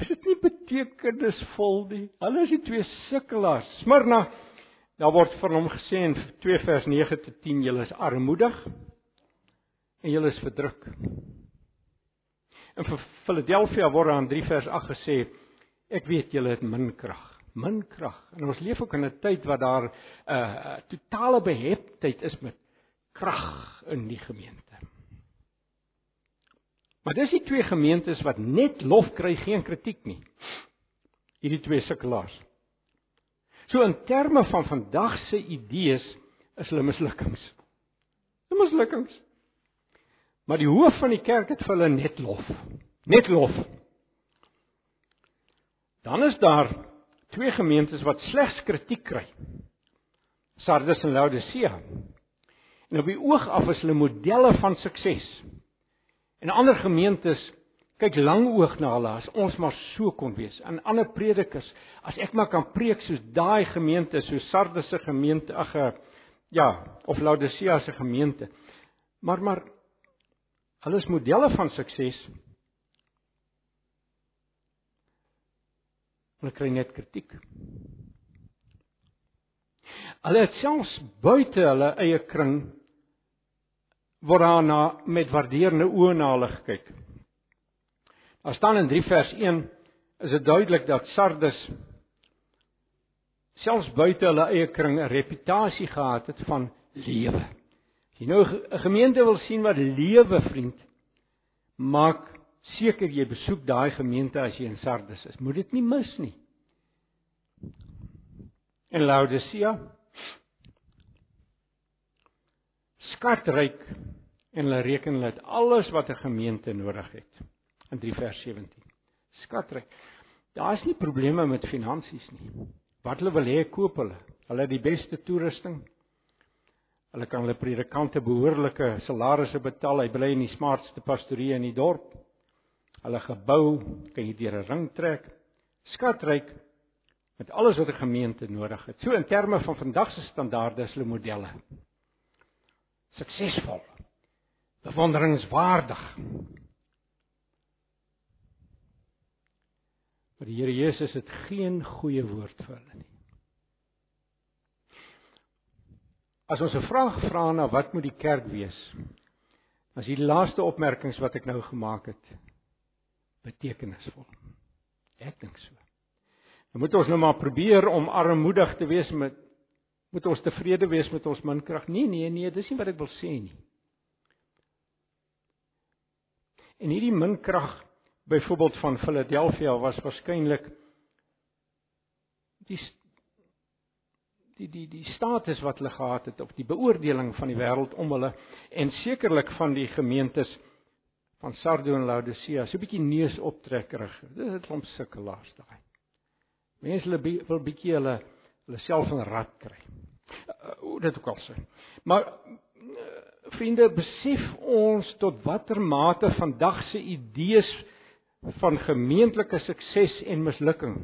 is dit nie betekenisvol nie? Hulle is die twee sukkelaars. Smyrna, daar word van hom gesê in 2 vers 9 tot 10, julle is armoedig en julle is verdruk. In Philadelphia word aan 3 vers 8 gesê ek weet julle het min krag, min krag. En ons leef ook in 'n tyd wat daar 'n uh, uh, totale beheptheid is met krag in die gemeente. Maar dis die twee gemeentes wat net lof kry, geen kritiek nie. Hierdie twee sukkelaars. So in terme van vandag se idees is hulle mislukkings. Hulle mislukkings. Maar die hoof van die kerk het vir hulle net lof. Net lof. Dan is daar twee gemeentes wat slegs kritiek kry. Sardes en Laodicea. En op die oog af is hulle modelle van sukses. En ander gemeentes kyk langoog na hulle as ons maar so kon wees. En ander predikers, as ek maar kan preek soos daai gemeente, so Sardes se gemeente, ag ja, of Laodicea se gemeente. Maar maar Hulle is modelle van sukses. Hulle kry net kritiek. Hulle het selfs buite hulle eie kring word daarna met waarderende oë na hulle gekyk. Daar staan in 3 vers 1 is dit duidelik dat Sardes selfs buite hulle eie kring 'n reputasie gehad het van lewe. As jy nou 'n gemeente wil sien wat lewe vriend, maak seker jy besoek daai gemeente as jy in Sardes is. Moet dit nie mis nie. En Laodicea skatryk en hulle reken hulle het alles wat 'n gemeente nodig het. in 3 vers 17. Skatryk. Daar is nie probleme met finansies nie. Wat hulle wil hê, koop hulle. Hulle het die beste toerusting. Hulle kan hulle predikante behoorlike salarisse betaal. Hy bly in die smartste pastorie in die dorp. Hulle gebou kan jy deur 'n ring trek. Skatryk met alles wat 'n gemeente nodig het. So in terme van vandag se standaarde is hulle modelle. Suksesvol. Bewonderingswaardig. Maar die Here Jesus het geen goeie woord vir hulle nie. As ons 'n vraag vra na wat moet die kerk wees? As die laaste opmerkings wat ek nou gemaak het betekenisvol. Ek dink so. Dan moet ons nou maar probeer om armoedig te wees met moet ons tevrede wees met ons min krag? Nee, nee, nee, dis nie wat ek wil sê nie. En hierdie min krag byvoorbeeld van Philadelphia was waarskynlik die die die die status wat hulle gehad het of die beoordeling van die wêreld om hulle en sekerlik van die gemeentes van Sardo en Laodicea so 'n bietjie neus optrekkerig. Dit het hom sukkelaars daai. Mense hulle wil bietjie hulle hulle self in rad kry. Uh, hoe dit ook al sê. Maar uh, vriende, besef ons tot watter mate vandag se idees van gemeentelike sukses en mislukking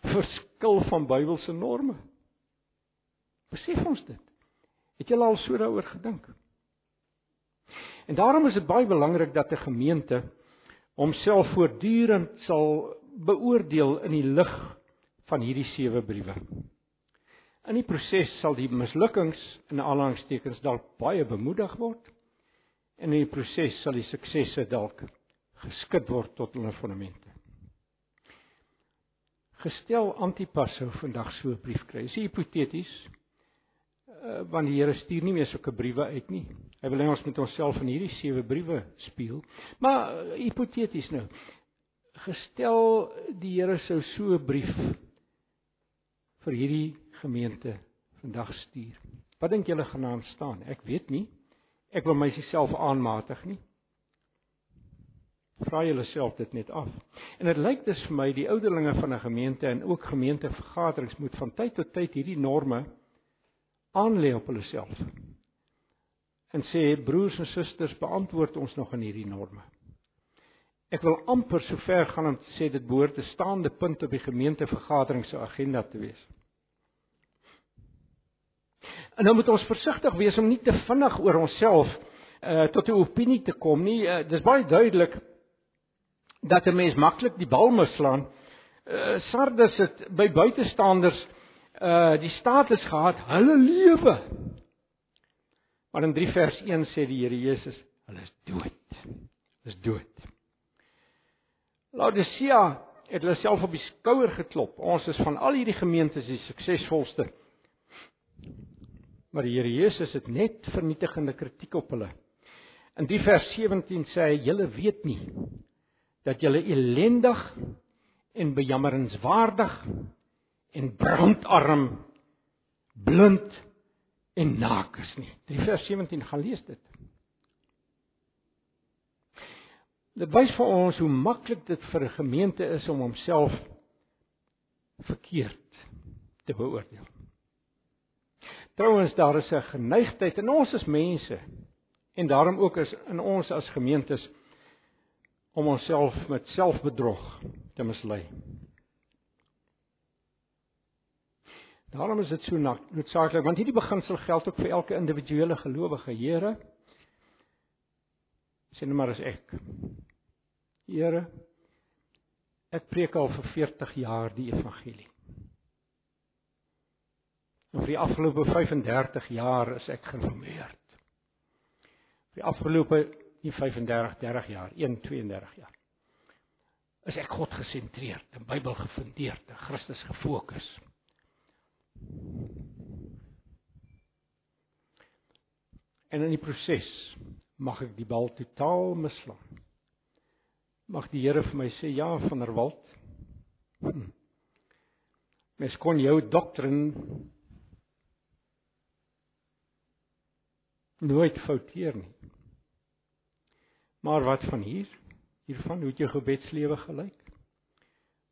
verskil van Bybelse norme. Besef ons dit? Het julle al so daaroor gedink? En daarom is dit baie belangrik dat 'n gemeente homself voortdurend sal beoordeel in die lig van hierdie sewe briewe. In die proses sal die mislukkings in aanhalingstekens dalk baie bemoedig word en in die proses sal die suksesse dalk geskit word tot hulle fondamente. Gestel Antipas sou vandag so 'n brief kry. Dis hipoteties. Uh, want die Here stuur nie meer sulke briewe uit nie. Hy wil hê ons moet onsself in hierdie sewe briewe speel. Maar hipoteties nou. Gestel die Here sou so 'n brief vir hierdie gemeente vandag stuur. Wat dink julle gaan aan staan? Ek weet nie. Ek wil myself aanmatig nie. Vra julleself dit net af. En dit lyk dus vir my die ouderlinge van 'n gemeente en ook gemeentevergaderings moet van tyd tot tyd hierdie norme aanlê op hulle self. En sê broers en susters, beantwoord ons nog aan hierdie norme. Ek wil amper so ver gaan om te sê dit behoort 'n staande punt op die gemeentevergadering se agenda te wees. En nou moet ons versigtig wees om nie te vinnig oor onsself uh tot 'n opinie te kom nie. Uh, dis baie duidelik dat 'n mens maklik die bal mislaan. Uh, Sardes het by buitestanders uh die status gehad hulle lewe. Maar in 3 vers 1 sê die Here Jesus, hulle is dood. Hulle is dood. Laodicea het hulle self op die skouer geklop. Ons is van al hierdie gemeentes die suksesvolste. Maar die Here Jesus het net vernietigende kritiek op hulle. In die vers 17 sê hy: "Julle weet nie dat julle ellendig en bejammeringswaardig en brandarm blind en naak is nie. 3 vers 17 gaan lees dit. Dit wys vir ons hoe maklik dit vir 'n gemeente is om homself verkeerd te beoordeel. Trouwens daar is 'n geneigtheid in ons as mense en daarom ook as in ons as gemeentes om onsself met selfbedrog te mislei. Daarom is dit so noodsaaklik want hierdie beginsel geld ook vir elke individuele gelowige. Here sê net maar as ek Here ek preek al vir 40 jaar die evangelie. En vir die afgelope 35 jaar is ek gereformeerd. Vir die afgelope nie 35 30 jaar, 1 32 jaar. Is ek God gesentreerd, en Bybel gefundeerd, en Christus gefokus. En in die proses mag ek die bal totaal mislaan. Mag die Here vir my sê ja van der Walt. Hm. Mes kon jou doktrin nooit fouteer nie. Maar wat van hier? hiervan hoe het jou gebedslewe gelyk?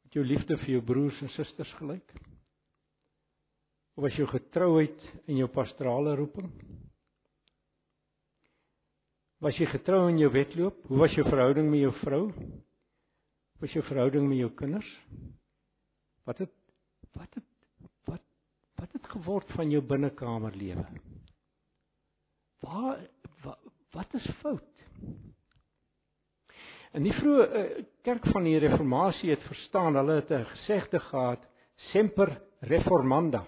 Het jou liefde vir jou broers en susters gelyk? Of was jou getrouheid in jou pastorale roeping? Was jy getrou in jou wedloop? Hoe was jou verhouding met jou vrou? Was jou verhouding met jou kinders? Wat het wat het wat wat het geword van jou binnekamerlewe? Waar wat, wat is fout? In die vroeë uh, kerk van die reformatie het verstaan, hulle het 'n gesegde gehad, semper reformanda.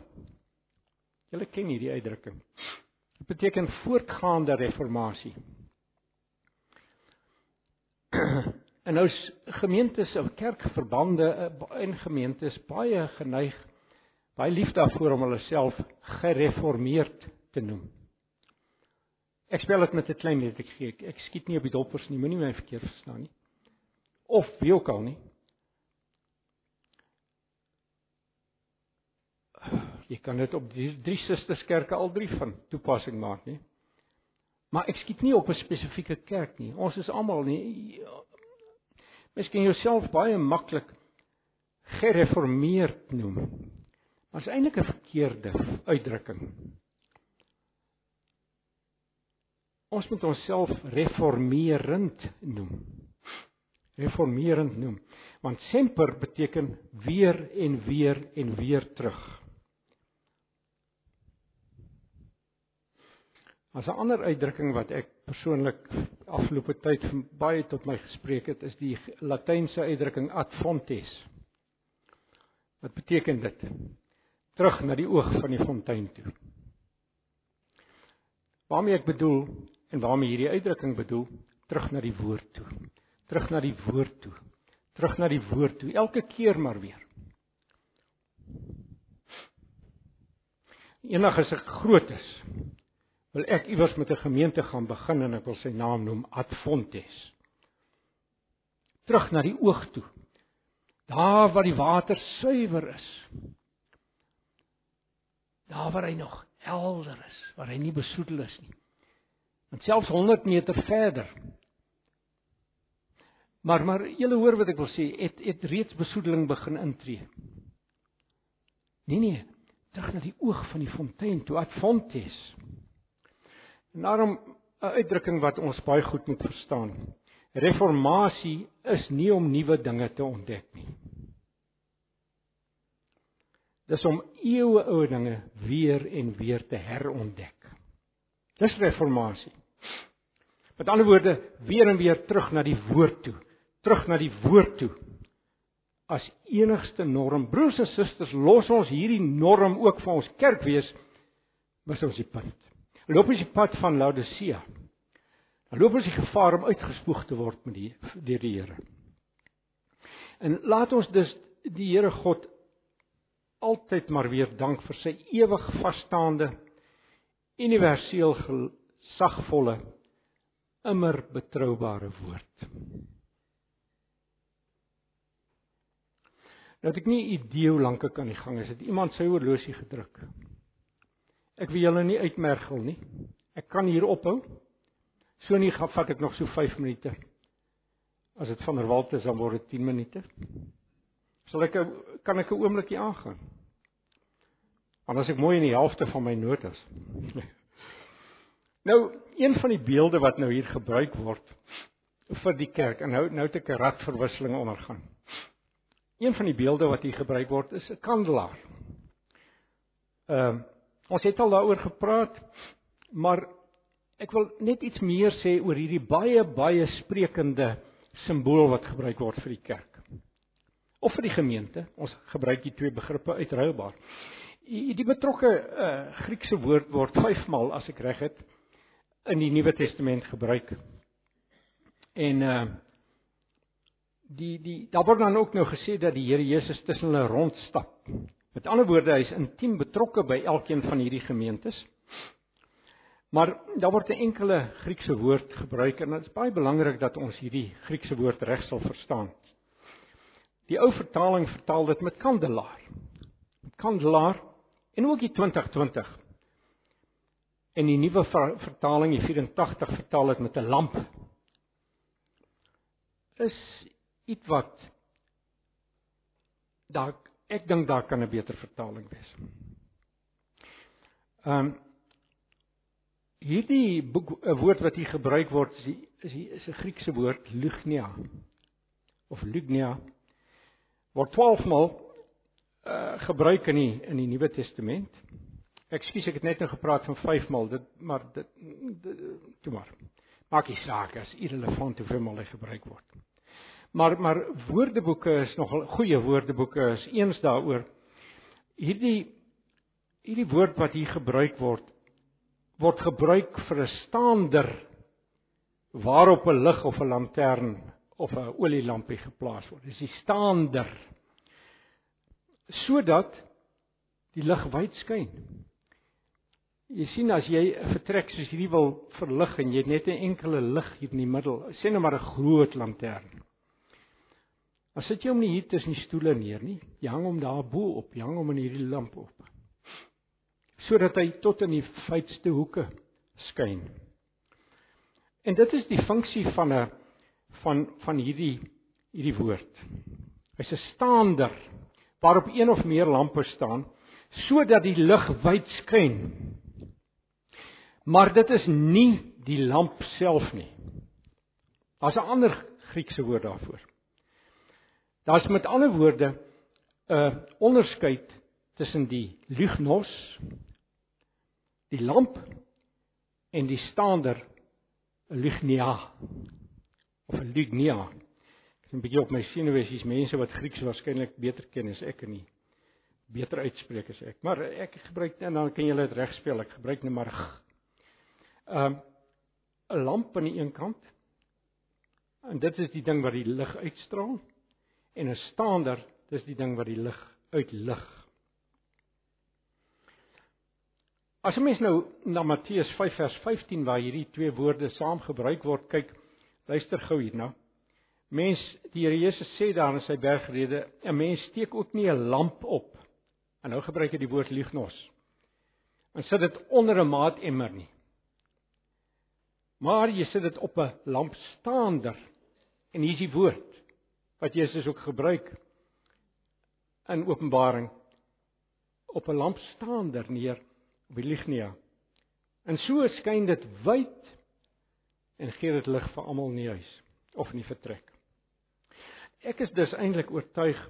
Julle ken hierdie uitdrukking. Dit beteken voortgaande reformatie. En nou gemeentes of kerkverbande eh, en gemeentes baie geneig baie lief daarvoor om hulle self gereformeerd te noem. Ek spel dit met 'n klein lettertjie. Ek, ek skiet nie op die doppers nie, moenie my verkeerd verstaan nie. Of wie ook al nie. Jy kan dit op die drie susterskerke al drie van toepassing maak, nie? Maar ek skiet nie op 'n spesifieke kerk nie. Ons is almal nie Miskien jouself baie maklik gereformeerd noem. Maar is eintlik 'n verkeerde uitdrukking. Ons moet onsself reformerend noem. Reformerend noem, want semper beteken weer en weer en weer terug. As 'n ander uitdrukking wat ek persoonlik afgelope tyd baie tot my gespreek het, is die Latynse uitdrukking ad fontes. Wat beteken dit? Terug na die oog van die fontein toe. Waarmee ek bedoel en waarmee hierdie uitdrukking bedoel, terug na die woord toe. Terug na die woord toe. Terug na die woord toe, elke keer maar weer. Eendag as ek groot is, wil ek iewers met 'n gemeente gaan begin en ek wil sy naam noem Adfontes. Terug na die oog toe. Daar waar die water suiwer is. Daar waar hy nog helder is, waar hy nie besoedel is nie. En selfs 100 meter verder. Maar maar julle hoor wat ek wil sê, het het reeds besoedeling begin intree. Nee nee, terug na die oog van die fontein toe Adfontes. En daarom 'n uitdrukking wat ons baie goed moet verstaan. Reformatie is nie om nuwe dinge te ontdek nie. Dis om eeue ou dinge weer en weer te herontdek. Dis reformatie. Met ander woorde, weer en weer terug na die woord toe, terug na die woord toe as enigste norm. Broers en susters, los ons hierdie norm ook vir ons kerk wees, mis ons die punt loop ons die pad van Laodicea. Dan loop ons die gevaar om uitgespoeg te word met die deur die Here. En laat ons dus die Here God altyd maar weer dank vir sy ewig vasstaande universeel gesagvolle immer betroubare woord. Nou het ek nie idee hoe lank ek aan die gang is. Het iemand sy horlosie gedruk? Ek wil julle nie uitmergel nie. Ek kan hier ophou. So nie gaan vat ek nog so 5 minute. As dit van der Walt is dan word dit 10 minute. Sal ek kan ek 'n oombliekie aangaan? Want as ek mooi in die helfte van my notas. nou, een van die beelde wat nou hier gebruik word vir die kerk en nou nou het ek 'n radverwisseling ondergaan. Een van die beelde wat hier gebruik word is 'n kandelaar. Ehm uh, Ons het al daaroor gepraat, maar ek wil net iets meer sê oor hierdie baie baie sprekende simbool wat gebruik word vir die kerk. Of vir die gemeente. Ons gebruik die twee begrippe uitruilbaar. Die, betrokke uh, Griekse woord word 5 maal as ek reg het in die Nuwe Testament gebruik. En uh die die daar word dan ook nou gesê dat die Here Jesus tussen hulle rondstap. Met ander woorde, hy is intiem betrokke by elkeen van hierdie gemeentes. Maar daar word 'n enkele Griekse woord gebruik en dit is baie belangrik dat ons hierdie Griekse woord reg sal verstaan. Die ou vertaling vertaal dit met kandelaar. Kandelaar en ook die 2020. En die nuwe vertaling, die 84 vertaal dit met 'n lamp. is iets wat daar ek dink daar kan 'n beter vertaling wees. Ehm um, hierdie boek woord wat hier gebruik word is die, is die, is 'n Griekse woord lugnia of lugnia word 12 maal uh, gebruik in die in die Nuwe Testament. Ekskuus ek het net nou gepraat van 5 maal dit maar dit, toe maar. Maak nie saak as irrelevant hoeveel maal hy gebruik word. Maar maar woordeboeke is nogal goeie woordeboeke is eens daaroor. Hierdie hierdie woord wat hier gebruik word word gebruik vir 'n staander waarop 'n lig of 'n lantern of 'n olielampie geplaas word. Dis die staander sodat die lig wyd skyn. Jy sien as jy 'n vertrek soos hierdie wil verlig en jy het net 'n enkele lig hier in die middel, sê nou maar 'n groot lantern. As sit jy hom nie hier tussen die stoele neer nie, jy hang hom daar bo op, jy hang hom in hierdie lamp op sodat hy tot in die feitste hoeke skyn. En dit is die funksie van 'n van van hierdie hierdie woord. Hy's 'n staander waarop een of meer lampe staan sodat die lig wyd skyn. Maar dit is nie die lamp self nie. Daar's 'n ander Griekse woord daarvoor. Daar's met ander woorde 'n onderskeid tussen die lugnos die lamp en die staander lignia of lignia. Ek is 'n bietjie op my senuwees, hier's mense wat Grieks waarskynlik beter ken as ek en nie beter uitspreek as ek. Maar ek gebruik en dan kan julle dit regspeel. Ek gebruik net maar ehm 'n lamp aan die een kant. En dit is die ding wat die lig uitstraal en 'n staander, dis die ding wat die lig uitlig. As mens nou na Matteus 5 vers 15 waar hierdie twee woorde saam gebruik word, kyk, luister gou hierna. Mens, die Here Jesus sê daar in sy bergrede, 'n mens steek ook nie 'n lamp op. En nou gebruik hy die woord lignos. En sit dit onder 'n maatemmer nie. Maar jy sit dit op 'n lampstaander. En hier is die woord wat Jesus ook gebruik in Openbaring op 'n lampstaander neer Wilignia. En so skyn dit wyd en gee dit lig vir almal in die huis of in die vertrek. Ek is dus eintlik oortuig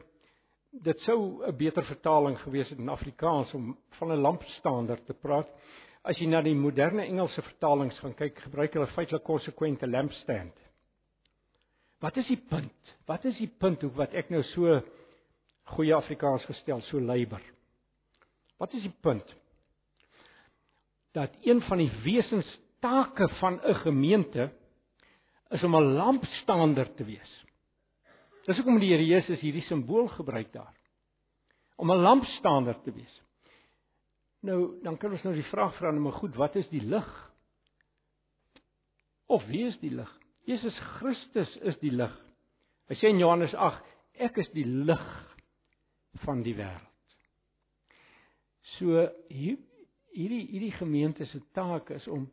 dit sou 'n beter vertaling gewees het in Afrikaans om van 'n lampstaander te praat. As jy na die moderne Engelse vertalings gaan kyk, gebruik hulle feitelik konsekwente lampstand. Wat is die punt? Wat is die punt hoe wat ek nou so goeie Afrikaans gestel, so leiber? Wat is die punt? dat een van die wesenstake van 'n gemeente is om 'n lampstaander te wees. Dis hoekom die Here Jesus hierdie simbool gebruik daar. Om 'n lampstaander te wees. Nou, dan kan ons nou die vraag vra, nou maar goed, wat is die lig? Of wie is die lig? Jesus Christus is die lig. Hy sê in Johannes 8, ek is die lig van die wêreld. So hier hierdie hierdie gemeente se taak is om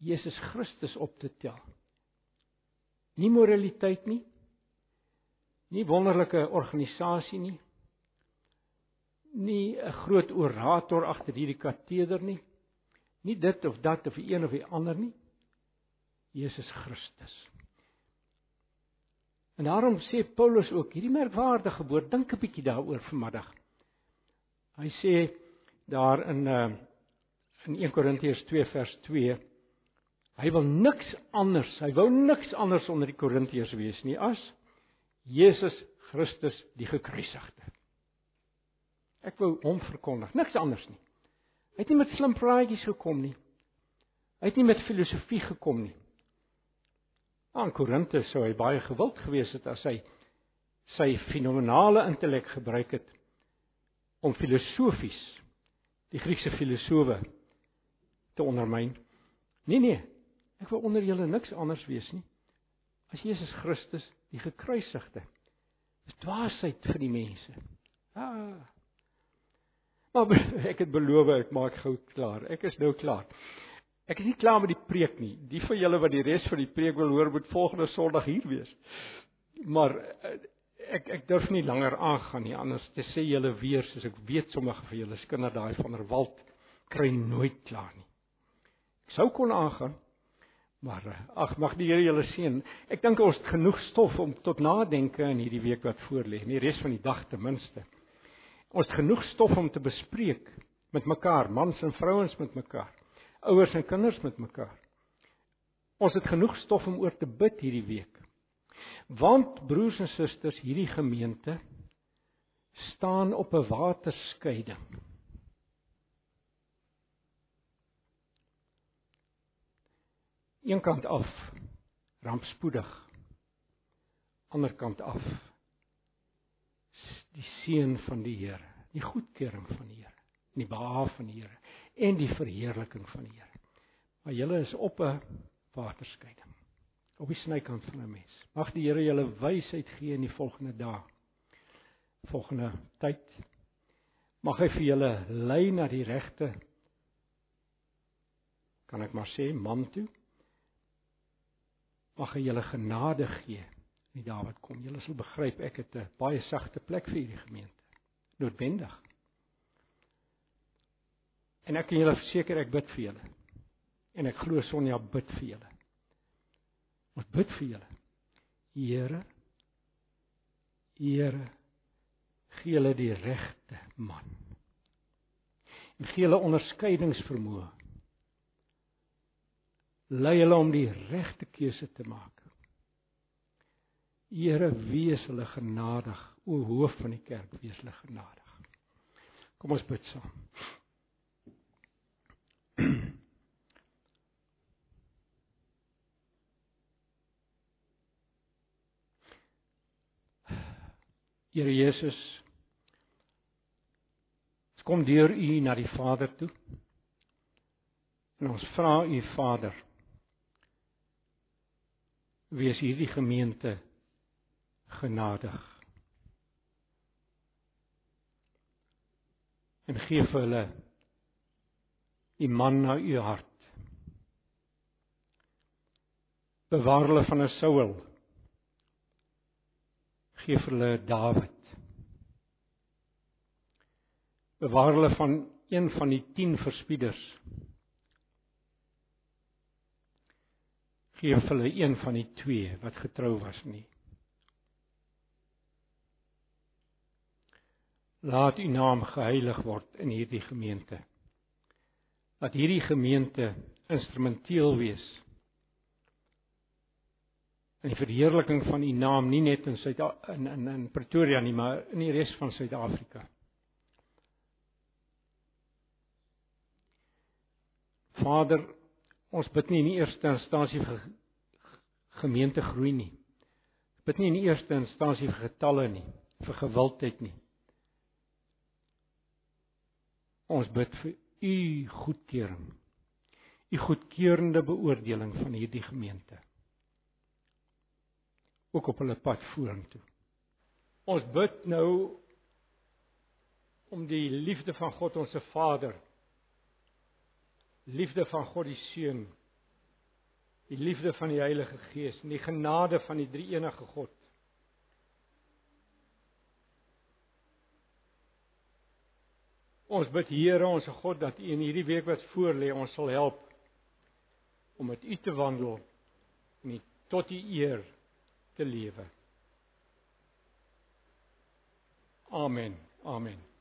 Jesus Christus op te tel. Nie moraliteit nie. Nie wonderlike organisasie nie. Nie 'n groot orator agter hierdie kateder nie. Nie dit of dat of die een of die ander nie. Jesus Christus. En daarom sê Paulus ook hierdie merkwaardige woord, dink 'n bietjie daaroor vanmiddag. Hy sê daar in uh in 1 Korintiërs 2 vers 2 hy wil niks anders hy wou niks anders onder die Korintiërs wees nie as Jesus Christus die gekruisigde ek wou hom verkondig niks anders nie hy het nie met slim praatjies gekom nie hy het nie met filosofie gekom nie aan Korinte sou hy baie gewild gewees het as hy sy fenominale intellek gebruik het om filosofies die Griekse filosowe te ondermyn. Nee nee. Ek wil onder julle niks anders wees nie as Jesus Christus die gekruisigde. Dis dwaasheid vir die mense. Ah. Maar ek het beloof ek maak gou klaar. Ek is nou klaar. Ek is nie klaar met die preek nie. Die van julle wat die res van die preek wil hoor, moet volgende Sondag hier wees. Maar uh, ek ek durf nie langer aangaan nie anders te sê julle weer soos ek weet sommige van julle skinder daai van der Walt kry nooit klaar nie. Ek sou kon aangaan maar eh, ag mag die Here julle seën. Ek dink ons het genoeg stof om tot nadenke in hierdie week wat voorlê, in die res van die dag ten minste. Ons het genoeg stof om te bespreek met mekaar, mans en vrouens met mekaar, ouers en kinders met mekaar. Ons het genoeg stof om oor te bid hierdie week. Want broers en susters, hierdie gemeente staan op 'n waterskeiding. Een kant af rampspoedig. Ander kant af die seën van die Here, die goedkeuring van die Here, die behaag van die Here en die verheerliking van die Here. Maar julle is op 'n waterskeiding op die snykant van 'n mes. Mag die Here julle wysheid gee in die volgende dae. Volgende tyd. Mag hy vir julle lei na die regte kan ek maar sê man toe. Mag hy julle genade gee in die dae wat kom. Julle sal begryp ek het 'n baie sagte plek vir hierdie gemeente. Noodwendig. En ek kan julle verseker ek bid vir julle. En ek glo Sonja bid vir julle. Ons bid vir julle. Here Here gee hulle die regte man. En gee hulle onderskeidingsvermoë. Lei hulle om die regte keuse te maak. Here wees hulle genadig, o hoof van die kerk, wees hulle genadig. Kom ons bid saam. Here Jesus ons kom deur U na die Vader toe. En ons vra U Vader wees hierdie gemeente genadig. En gee vir hulle die man na U hart. Bewaar hulle van 'n Saul gee vir hulle Dawid. Bewaar hulle van een van die 10 verspieders. Gee vir hulle een van die 2 wat getrou was nie. Laat u naam geheilig word in hierdie gemeente. Laat hierdie gemeente instrumenteel wees in die verheerliking van u naam nie net in Suid in in in Pretoria nie, maar in die res van Suid-Afrika. Vader, ons bid nie in die eerste instansie vir gemeente groei nie. Bid nie in die eerste instansie vir getalle nie, vir gewildheid nie. Ons bid vir u goedkeuring. U goedkeurende beoordeling van hierdie gemeente ook op hulle pad vorentoe. Ons bid nou om die liefde van God ons se Vader, liefde van God die Seun, die liefde van die Heilige Gees en die genade van die Drie-enige God. Ons bid Here ons God dat U in hierdie week wat voorlê ons sal help om met U te wandel en tot U eer te lewe. Amen. Amen.